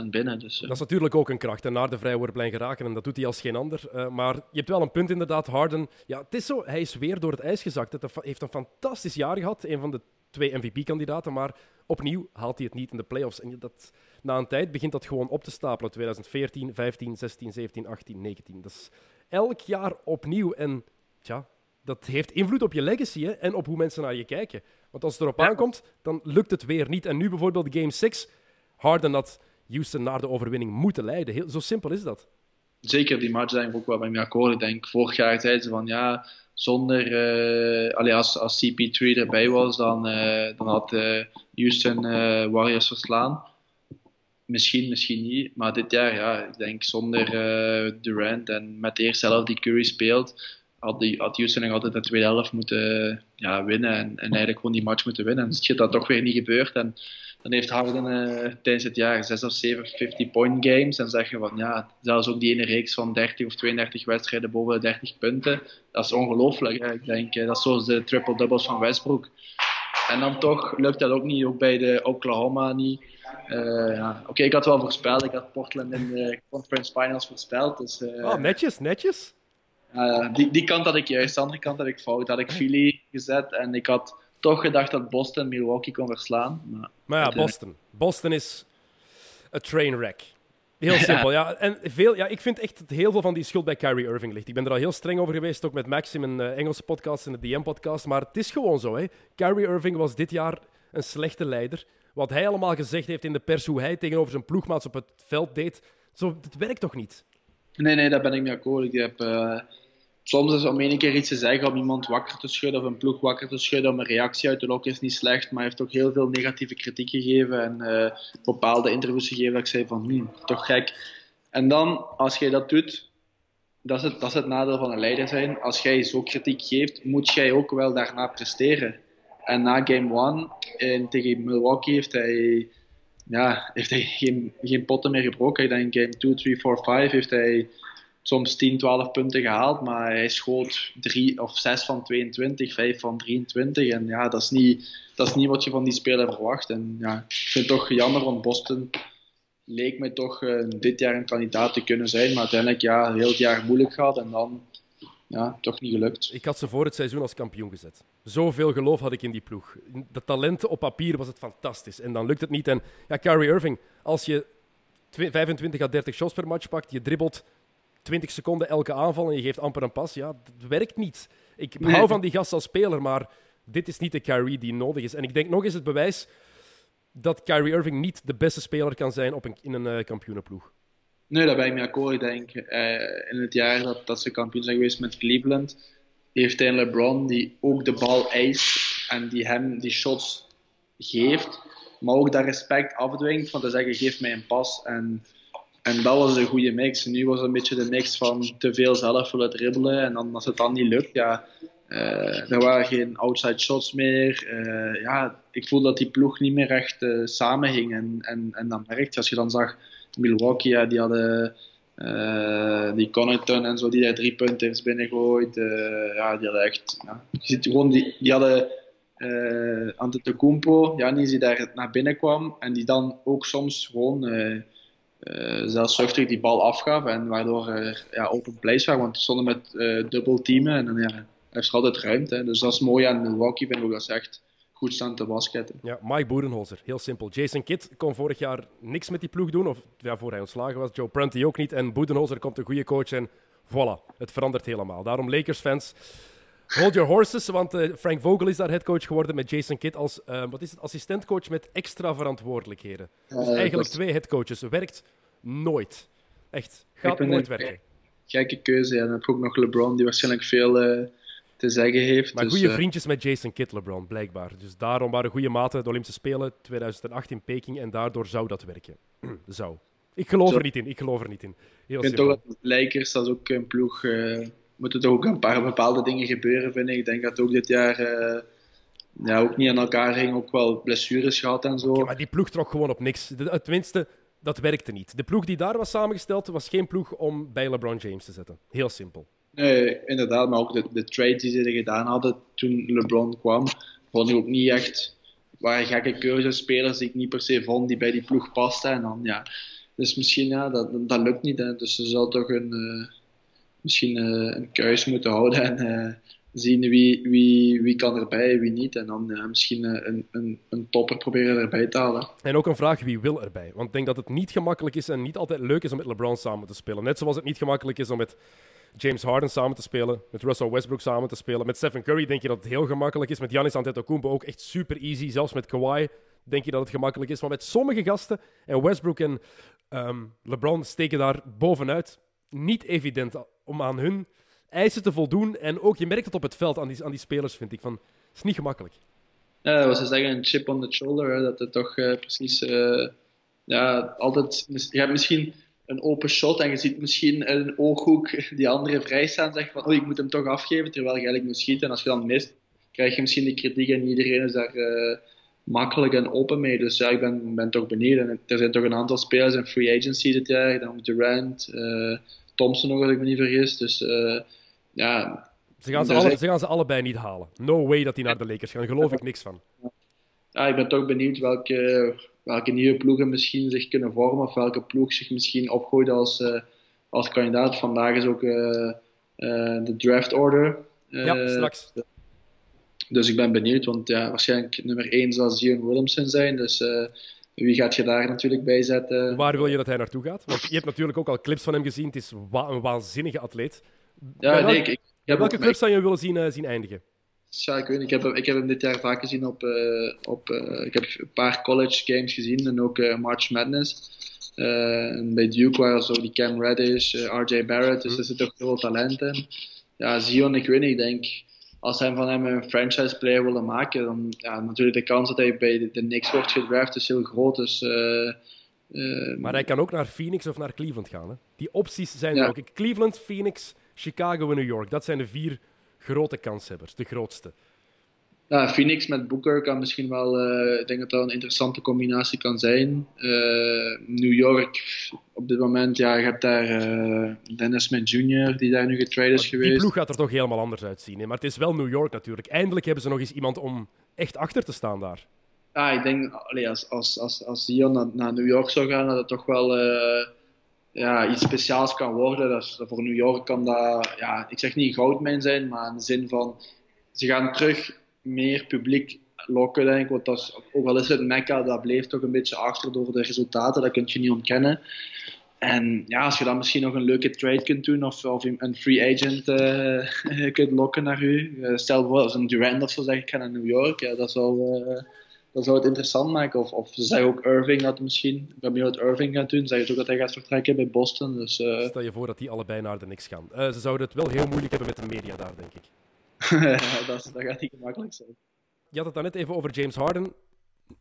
40% binnen. Dus, Dat is natuurlijk ook een kracht, en naar de vrijworplijn geraken. En dat doet hij als geen ander. Uh, maar je hebt wel een punt inderdaad, Harden. Ja, het is zo, hij is weer door het ijs gezakt. Hij heeft een fantastisch jaar gehad. Een van de twee MVP-kandidaten, maar opnieuw haalt hij het niet in de playoffs. En dat, na een tijd begint dat gewoon op te stapelen. 2014, 15, 16, 17, 18, 19. Dat is elk jaar opnieuw. En tja, dat heeft invloed op je legacy en op hoe mensen naar je kijken. Want als het erop aankomt, dan lukt het weer niet. En nu bijvoorbeeld Game 6, Harden dat Houston naar de overwinning moeten leiden. Heel, zo simpel is dat. Zeker, die match zijn we ook wel bij mij akkoord. Ik denk, vorig jaar zeiden ze van ja, zonder, uh, als, als CP3 erbij was, dan, uh, dan had uh, Houston Warriors verslaan. Misschien, misschien niet. Maar dit jaar, ja, ik denk zonder Durant en met eerst zelf die Curry speelt, had, die, had Houston altijd de tweede helft moeten ja, winnen en, en eigenlijk gewoon die match moeten winnen. En is dat toch weer niet gebeurd. En dan heeft Harden uh, tijdens het jaar 6 of 7 50-point games. En zeggen van ja, zelfs ook die ene reeks van 30 of 32 wedstrijden boven de 30 punten. Dat is ongelooflijk. Ik denk uh, dat is zoals de triple-doubles van Westbrook. En dan toch lukt dat ook niet, ook bij de Oklahoma niet. Uh, ja. Oké, ik had wel voorspeld. Ik had Portland in de Conference Finals voorspeld. Dus, oh, netjes, netjes. Die, die kant had ik juist, de andere kant had ik fout. Had ik Philly gezet en ik had toch gedacht dat Boston Milwaukee kon verslaan. Maar, maar ja, Boston. Boston is een trainwreck. Heel simpel, ja. En veel, ja, ik vind echt dat heel veel van die schuld bij Kyrie Irving ligt. Ik ben er al heel streng over geweest, ook met Max in een uh, Engelse podcast en de DM-podcast. Maar het is gewoon zo, hè. Kyrie Irving was dit jaar een slechte leider. Wat hij allemaal gezegd heeft in de pers, hoe hij tegenover zijn ploegmaats op het veld deed, zo, het werkt toch niet? Nee, nee, daar ben ik mee akkoord. Ik heb... Uh soms is om één keer iets te zeggen, om iemand wakker te schudden of een ploeg wakker te schudden, om een reactie uit te lokken, is niet slecht. Maar hij heeft ook heel veel negatieve kritiek gegeven en uh, bepaalde interviews gegeven dat ik zei van, hm, toch gek. En dan, als jij dat doet, dat is, het, dat is het nadeel van een leider zijn. Als jij zo kritiek geeft, moet jij ook wel daarna presteren. En na game 1 tegen Milwaukee heeft hij, ja, heeft hij geen, geen potten meer gebroken. Ik denk game 2, 3, 4, 5 heeft hij soms 10, 12 punten gehaald, maar hij schoot 3 of 6 van 22, 5 van 23. En ja, dat is niet, dat is niet wat je van die speler verwacht. En ja, ik vind het toch jammer, want Boston leek mij toch uh, dit jaar een kandidaat te kunnen zijn. Maar uiteindelijk, ja, heel het jaar moeilijk gehad en dan ja, toch niet gelukt. Ik had ze voor het seizoen als kampioen gezet. Zoveel geloof had ik in die ploeg. De talenten op papier was het fantastisch. En dan lukt het niet. En ja, Kyrie Irving, als je 25 à 30 shots per match pakt, je dribbelt 20 seconden elke aanval en je geeft amper een pas. Ja, dat werkt niet. Ik hou van die gast als speler, maar dit is niet de Kyrie die nodig is. En ik denk nog eens het bewijs dat Kyrie Irving niet de beste speler kan zijn op een, in een uh, kampioenenploeg. Nee, daar ben ik mee akkoord. Ik denk uh, in het jaar dat, dat ze kampioen zijn geweest met Cleveland, heeft hij LeBron die ook de bal eist en die hem die shots geeft, maar ook dat respect afdwingt van te zeggen: geef mij een pas. En en dat was een goede mix. Nu was het een beetje de mix van te veel zelf willen dribbelen. En dan, als het dan niet lukt, ja, uh, er waren geen outside shots meer. Uh, ja, ik voel dat die ploeg niet meer echt uh, samenhing. En, en, en dan merkt als je dan zag Milwaukee, ja, die hadden die Connaughton en zo, die daar drie punten heeft binnengooid. ja, die hadden echt, ja, je ziet gewoon, die, die hadden uh, Antetokounmpo, ja, die daar naar binnen kwam. En die dan ook soms gewoon zelfzuchtig die bal afgaf en waardoor er ja, open plays waren, want we stonden met uh, dubbel teamen en dan ja, er altijd ruimte. Dus dat is mooi aan Milwaukee, vind ik dat ze echt goed staan te basketten. Ja, Mike Boerenholzer, heel simpel. Jason Kidd kon vorig jaar niks met die ploeg doen, of ja, voor hij ontslagen was. Joe Prunty ook niet. En Boerenholzer komt een goede coach en voilà, het verandert helemaal. Daarom Lakers-fans, hold your horses, want uh, Frank Vogel is daar headcoach geworden met Jason Kidd als uh, wat is het, assistentcoach met extra verantwoordelijkheden. Dus eigenlijk twee headcoaches. Werkt nooit. Echt, gaat nooit werken. Gekke keuze. Ja. Dan heb je ook nog LeBron, die waarschijnlijk veel te zeggen heeft. Maar dus, goede vriendjes met Jason Kidd, LeBron, blijkbaar. Dus daarom waren goede maten de Olympische Spelen 2008 in Peking en daardoor zou dat werken. zou. Ik geloof er niet in. Ik geloof er niet in. Heel ik vind toch dat de Lakers, dat is ook een ploeg, moeten toch ook een paar bepaalde dingen gebeuren, vind ik. Ik denk dat ook dit jaar uh, ja, ook niet aan elkaar ging, ook wel blessures gehad en zo. Okay, maar die ploeg trok gewoon op niks. De, tenminste, dat werkte niet. De ploeg die daar was samengesteld, was geen ploeg om bij LeBron James te zetten. Heel simpel. Nee, inderdaad. Maar ook de, de trades die ze gedaan hadden toen LeBron kwam, vond ik ook niet echt, waren gekke keuzes, spelers die ik niet per se vond die bij die ploeg pasten. En dan, ja, dus misschien, ja, dat, dat lukt niet. Hè. Dus ze zal toch een, uh, misschien uh, een keus moeten houden en uh, zien wie, wie, wie kan erbij, wie niet. En dan misschien een, een, een topper proberen erbij te halen. En ook een vraag, wie wil erbij? Want ik denk dat het niet gemakkelijk is en niet altijd leuk is om met LeBron samen te spelen. Net zoals het niet gemakkelijk is om met James Harden samen te spelen, met Russell Westbrook samen te spelen. Met Stephen Curry denk je dat het heel gemakkelijk is. Met Giannis Antetokounmpo ook echt super easy. Zelfs met Kawhi denk je dat het gemakkelijk is. Maar met sommige gasten, en Westbrook en um, LeBron steken daar bovenuit, niet evident om aan hun eisen te voldoen. En ook, je merkt het op het veld aan die, aan die spelers, vind ik. Van, het is niet gemakkelijk. Ja, wat ze zeggen, een chip on the shoulder. Dat het toch uh, precies... Uh, ja, altijd... Je hebt misschien een open shot en je ziet misschien een ooghoek die andere vrij staan en zegt van oh, ik moet hem toch afgeven terwijl je eigenlijk moet schieten. En als je dan mist, krijg je misschien de kritiek en iedereen is daar uh, makkelijk en open mee. Dus ja, ik ben, ben toch benieuwd. En er zijn toch een aantal spelers in free agency dit jaar. Dan Durant, uh, Thompson nog, als ik me niet vergis. Dus uh, ja... Ze gaan ze, alle, ze gaan ze allebei niet halen. No way dat die naar de Lakers gaan. Daar geloof ik niks van. Ja, ik ben toch benieuwd welke welke nieuwe ploegen misschien zich kunnen vormen of welke ploeg zich misschien opgooit als, uh, als kandidaat. Vandaag is ook de draft order. ja, straks. Dus ik ben benieuwd, want ja, waarschijnlijk nummer 1 zal Zion Williamson zijn. Dus wie gaat je daar natuurlijk bij zetten? Waar wil je dat hij naartoe gaat? Want je hebt natuurlijk ook al clips van hem gezien. Het is wa een waanzinnige atleet. Ja, bij nee, ik, ik, welke clubs zou je willen zien, zien eindigen? Ja, ik weet niet. Ik heb, ik heb hem dit jaar vaak gezien op. Uh, op uh, ik heb een paar college games gezien en ook March Madness. en bij Duke waren zo die Cam Reddish, RJ Barrett, dus er zit ook veel talent in. Ja, Zion, ik weet niet. Ik denk, als hij van hem een franchise player willen maken, dan ja, natuurlijk de kans dat hij bij de, de Knicks wordt gedraft is heel groot. Dus, maar hij kan ook naar Phoenix of naar Cleveland gaan. Hè? Die opties zijn ja. er ook. Cleveland, Phoenix, Chicago en New York. Dat zijn de vier grote kanshebbers, de grootste. Ja, Phoenix met Booker kan misschien wel, uh, ik denk dat dat een interessante combinatie kan zijn. Uh, New York, op dit moment, ja, je hebt daar uh, Dennis Smith Jr., die daar nu getrade is geweest. Die ploeg gaat er toch helemaal anders uitzien. Hè? Maar het is wel New York natuurlijk. Eindelijk hebben ze nog eens iemand om echt achter te staan daar. Ja, ik denk, allee, als, als, als, als Zion naar, naar New York zou gaan, dat het toch wel ja, iets speciaals kan worden. Dat voor New York kan dat, ja, ik zeg niet goudmijn zijn, maar in de zin van ze gaan terug meer publiek lokken, denk ik. Want dat is, ook al is het Mecca, dat bleef toch een beetje achter door de resultaten, dat kun je niet ontkennen. En ja, als je dan misschien nog een leuke trade kunt doen of, of een free agent uh, kunt lokken naar u. Uh, stel voor als een Durant of zo zegt, ik ga naar New York. Ja, dat zou, uh, dat zou het interessant maken. Of, of ze zeggen ook Irving dat misschien. Ik ben benieuwd wat Irving gaat doen. Ze zeggen ook dat hij gaat vertrekken bij Boston. Dus. Stel je voor dat die allebei naar de niks gaan. Ze zouden het wel heel moeilijk hebben met de media daar, denk ik. Ja, dat, dat gaat niet gemakkelijk zijn. Je had het dan net even over James Harden.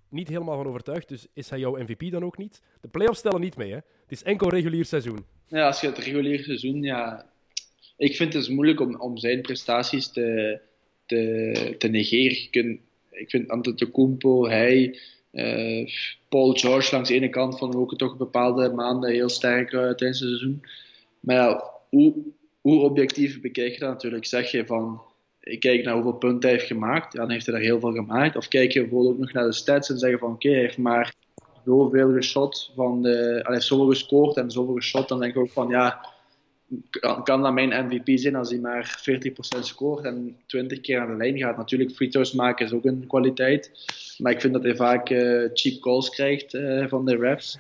Niet helemaal van overtuigd, dus is hij jouw MVP dan ook niet? De playoffs stellen niet mee, hè? Het is enkel regulier seizoen. Ja, als je het regulier seizoen, ja... Ik vind het dus moeilijk om, om zijn prestaties te, te, te negeren. Ik vind Antetokounmpo, hij, uh, Paul George langs de ene kant van ook toch bepaalde maanden heel sterk uh, tijdens het seizoen. Maar ja, hoe, hoe objectief bekijk je dat natuurlijk? Zeg je van, ik kijk naar hoeveel punten hij heeft gemaakt, ja, dan heeft hij er heel veel gemaakt. Of kijk je bijvoorbeeld ook nog naar de stats en zeggen van, oké, hij heeft maar zoveel geschot van de, hij heeft zoveel gescoord en zoveel geschot, dan denk ik ook van, ja, kan, dat mijn MVP zijn als hij maar 40% scoort en 20 keer aan de lijn gaat. Natuurlijk, free throws maken is ook een kwaliteit. Maar ik vind dat hij vaak uh, cheap calls krijgt uh, van de refs.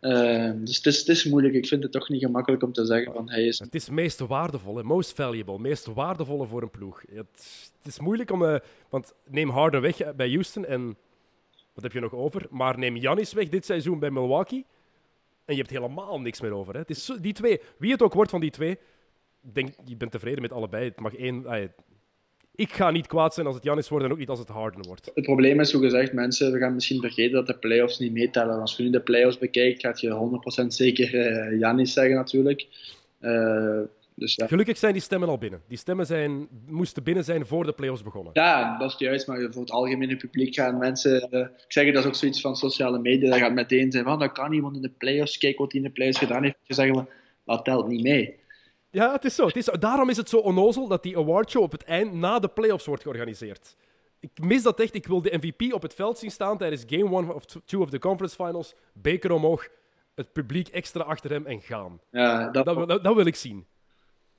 Uh, dus het is, het is, moeilijk. Ik vind het toch niet gemakkelijk om te zeggen van hij is... Het is meest waardevolle, most valuable, meest waardevolle voor een ploeg. Het, het is moeilijk om... want neem Harden weg bij Houston en... Wat heb je nog over? Maar neem Janis weg dit seizoen bij Milwaukee en je hebt helemaal niks meer over. Hè. Het is die twee, wie het ook wordt van die twee, denk, je bent tevreden met allebei. Het mag één, ik ga niet kwaad zijn als het Janis wordt en ook niet als het Harden wordt. Het probleem is, zo gezegd, mensen we gaan misschien vergeten dat de playoffs niet meetellen. Als je nu de playoffs bekijkt, gaat je 100% zeker uh, Janis zeggen natuurlijk. Uh, dus, ja. Gelukkig zijn die stemmen al binnen. Die stemmen zijn, moesten binnen zijn voor de playoffs begonnen. Ja, dat is juist. Maar voor het algemene publiek gaan mensen... Uh, ik zeg dat is ook zoiets van sociale media. Dat gaat meteen zijn van, dat kan iemand in de playoffs. Kijk wat hij in de playoffs gedaan heeft. Je zeggen, dat telt niet mee. Ja, het is zo. Het is, daarom is het zo onnozel dat die awardshow op het eind na de playoffs wordt georganiseerd. ik mis dat echt. Ik wil de MVP op het veld zien staan tijdens Game 1 of 2 of de Conference Finals. Beker omhoog, het publiek extra achter hem en gaan. Ja, dat, Dat, dat, dat wil ik zien.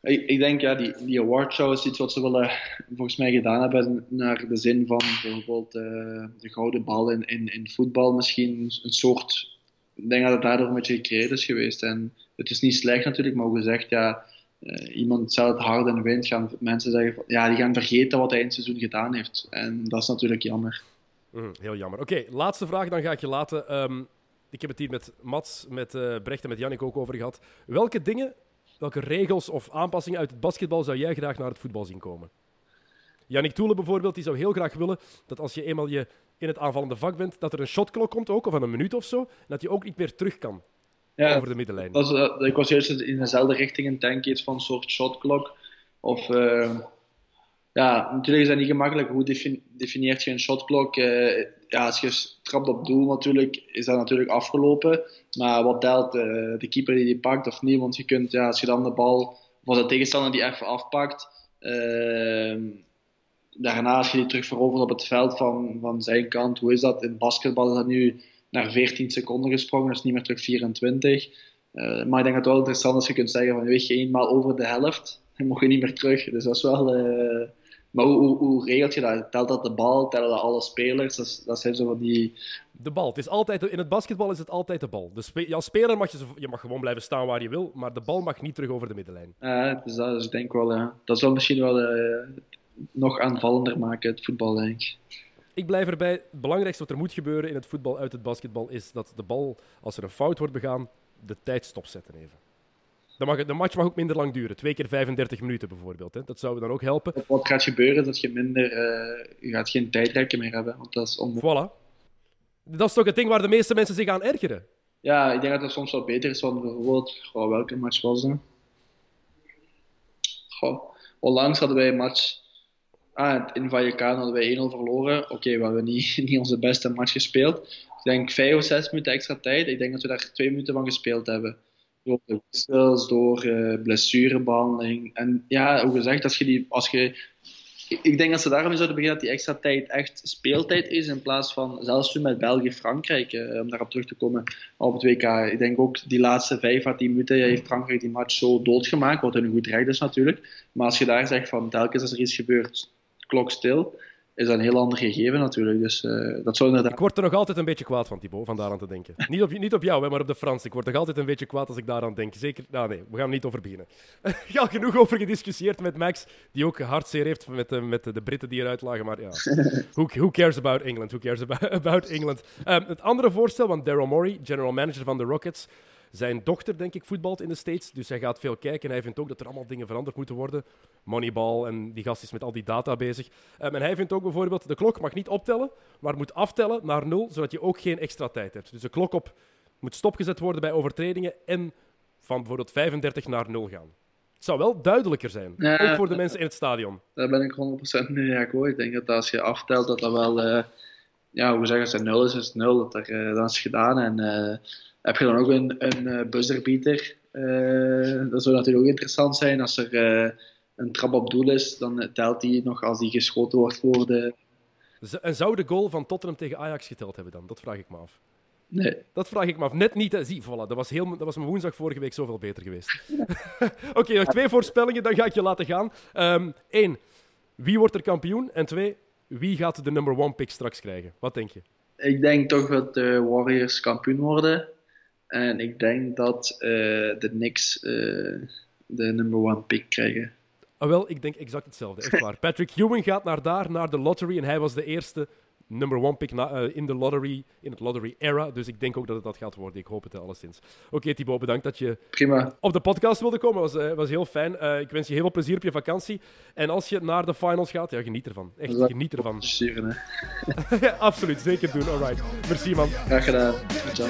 Ik, ik denk, ja, die, die awardshow is iets wat ze willen, volgens mij gedaan hebben naar de zin van bijvoorbeeld eh, de gouden bal in, in, in voetbal misschien. Een soort, ik denk dat het daardoor een beetje gecreëerd is geweest. En het is niet slecht natuurlijk, maar hoe gezegd, ja, eh, iemand het hard en wint, gaan mensen zeggen, van, ja, die gaan vergeten wat hij in het seizoen gedaan heeft. En dat is natuurlijk jammer. Mhm, heel jammer. Oké, laatste vraag, dan ga ik je laten. Ehm, ik heb het hier met Mats, met eh, Brecht en met Jannik ook over gehad. Welke dingen, welke regels of aanpassingen uit het basketbal zou jij graag naar het voetbal zien komen? Jannik Toelen bijvoorbeeld, die zou heel graag willen dat als je eenmaal je in het aanvallende vak bent, dat er een shotklok komt ook, of van een minuut of zo, en dat je ook niet meer terug kan Ja, over de middenlijn. Eh, ik was juist in dezelfde richting in denken, iets van een soort shotklok. Of, eh, ja, natuurlijk is dat niet gemakkelijk. Hoe defin- definieert je een shotklok? Eh, ja, als je trapt op doel natuurlijk, is dat natuurlijk afgelopen. Maar wat telt, eh, de keeper die die pakt of niet? Want je kunt, ja, als je dan de bal, als de tegenstander die even afpakt, ehm, daarna als je die terug verovert op het veld van, van zijn kant, hoe is dat? In basketbal is dat nu naar 14 seconden gesprongen, dus niet meer terug 24. Eh, maar ik denk dat het wel interessant is als je kunt zeggen van weet je eenmaal over de helft, dan mag je niet meer terug. Dus dat is wel... eh, maar hoe, hoe, hoe regelt je dat? Telt dat de bal? Tellen dat alle spelers? Dat, zijn zo van die... De bal. Het is altijd, in het basketbal is het altijd de bal. De spe- als speler mag je, je mag gewoon blijven staan waar je wil, maar de bal mag niet terug over de middenlijn. eh, dus dat is ik denk wel... ja, dat zal misschien wel eh, nog aanvallender maken, het voetbal, denk ik. Ik blijf erbij. Het belangrijkste wat er moet gebeuren in het voetbal uit het basketbal is dat de bal, als er een fout wordt begaan, de tijd stopzetten even. Dan mag het, de match mag ook minder lang duren. Twee keer 35 minuten bijvoorbeeld. Hè. Dat zou dan ook helpen. Wat gaat gebeuren? Dat je minder... eh, je gaat geen tijdrekken meer hebben, want dat is onmogelijk. Voilà. Dat is toch het ding waar de meeste mensen zich aan ergeren. Ja, ik denk dat het soms wel beter is, want bijvoorbeeld... Welke match was dat? Goh, onlangs hadden wij een match... Ah, in Vallecano hadden wij 1-0 verloren. Oké, we hebben niet, niet onze beste match gespeeld. Ik denk vijf of zes minuten extra tijd. Ik denk dat we daar twee minuten van gespeeld hebben. Door de wissels, door eh, blessurebehandeling. En ja, hoe gezegd, als je die... Als je, ik- denk dat ze daarom zouden beginnen dat die extra tijd echt speeltijd is, in plaats van zelfs toen met België-Frankrijk, eh, om daarop terug te komen op het WK. Ik denk ook die laatste vijf à tien minuten heeft Frankrijk die match zo doodgemaakt, wat een goed recht is natuurlijk. Maar als je daar zegt van telkens als er iets gebeurt, klok stil, is dat een heel ander gegeven natuurlijk. Dus eh, dat zou inderdaad... Ik word er nog altijd een beetje kwaad van, Thibaut, van daaraan te denken. Niet op, niet op jou, hè, maar op de Frans. Ik word nog altijd een beetje kwaad als ik daaraan denk. Zeker... Nou nee, we gaan er niet over beginnen. Ik al genoeg over gediscussieerd met Max, die ook hartzeer heeft met, de- met de, de Britten die eruit lagen. Maar ja, who, who cares about England? Who cares about, about England? Ehm, het andere voorstel van Daryl Morey, general manager van de Rockets. Zijn dochter, denk ik, voetbalt in de States. Dus hij gaat veel kijken. En hij vindt ook dat er allemaal dingen veranderd moeten worden. Moneyball en die gast is met al die data bezig. Ehm, en hij vindt ook bijvoorbeeld, de klok mag niet optellen, maar moet aftellen naar nul, zodat je ook geen extra tijd hebt. Dus de klok op moet stopgezet worden bij overtredingen en van bijvoorbeeld 35 naar 0 gaan. Het zou wel duidelijker zijn, Ja. ook voor de mensen in het stadion. Daar ben ik 100% mee akkoord. Ik denk dat als je aftelt, dat dat wel... eh, ja, hoe zeggen als het nul is, is het nul. Dat er, eh, dan is gedaan. En eh, heb je dan ook een, een eh, buzzerbeater? dat zou natuurlijk ook interessant zijn. Als er een trap op doel is, dan telt die nog als die geschoten wordt voor de... En zou de goal van Tottenham tegen Ajax geteld hebben dan? Dat vraag ik me af. Nee. Dat vraag ik me af. Net niet. Hè. Zie, voilà, dat was, heel, dat was mijn woensdag vorige week zoveel beter geweest. Oké, nog twee voorspellingen, dan ga ik je laten gaan. Eén, wie wordt er kampioen? En twee, wie gaat de number one pick straks krijgen? Wat denk je? Ik denk toch dat de Warriors kampioen worden. En ik denk dat eh, de Knicks eh, de number one pick krijgen. Ah, wel, ik denk exact hetzelfde. Echt waar. Patrick Ewing gaat naar daar, naar de lottery. En hij was de eerste number one pick na- eh, in de lottery, in het lottery era. Dus ik denk ook dat het dat gaat worden. Ik hoop het eh, alleszins. Oké, Thibaut, bedankt dat je Prima. op de podcast wilde komen. was, eh, was heel fijn. Eh, ik wens je heel veel plezier op je vakantie. En als je naar de finals gaat, ja, geniet ervan. Echt, Dat- geniet ervan. Sturen, hè. Absoluut, zeker doen. Alright. Merci, man. Graag gedaan. Ciao.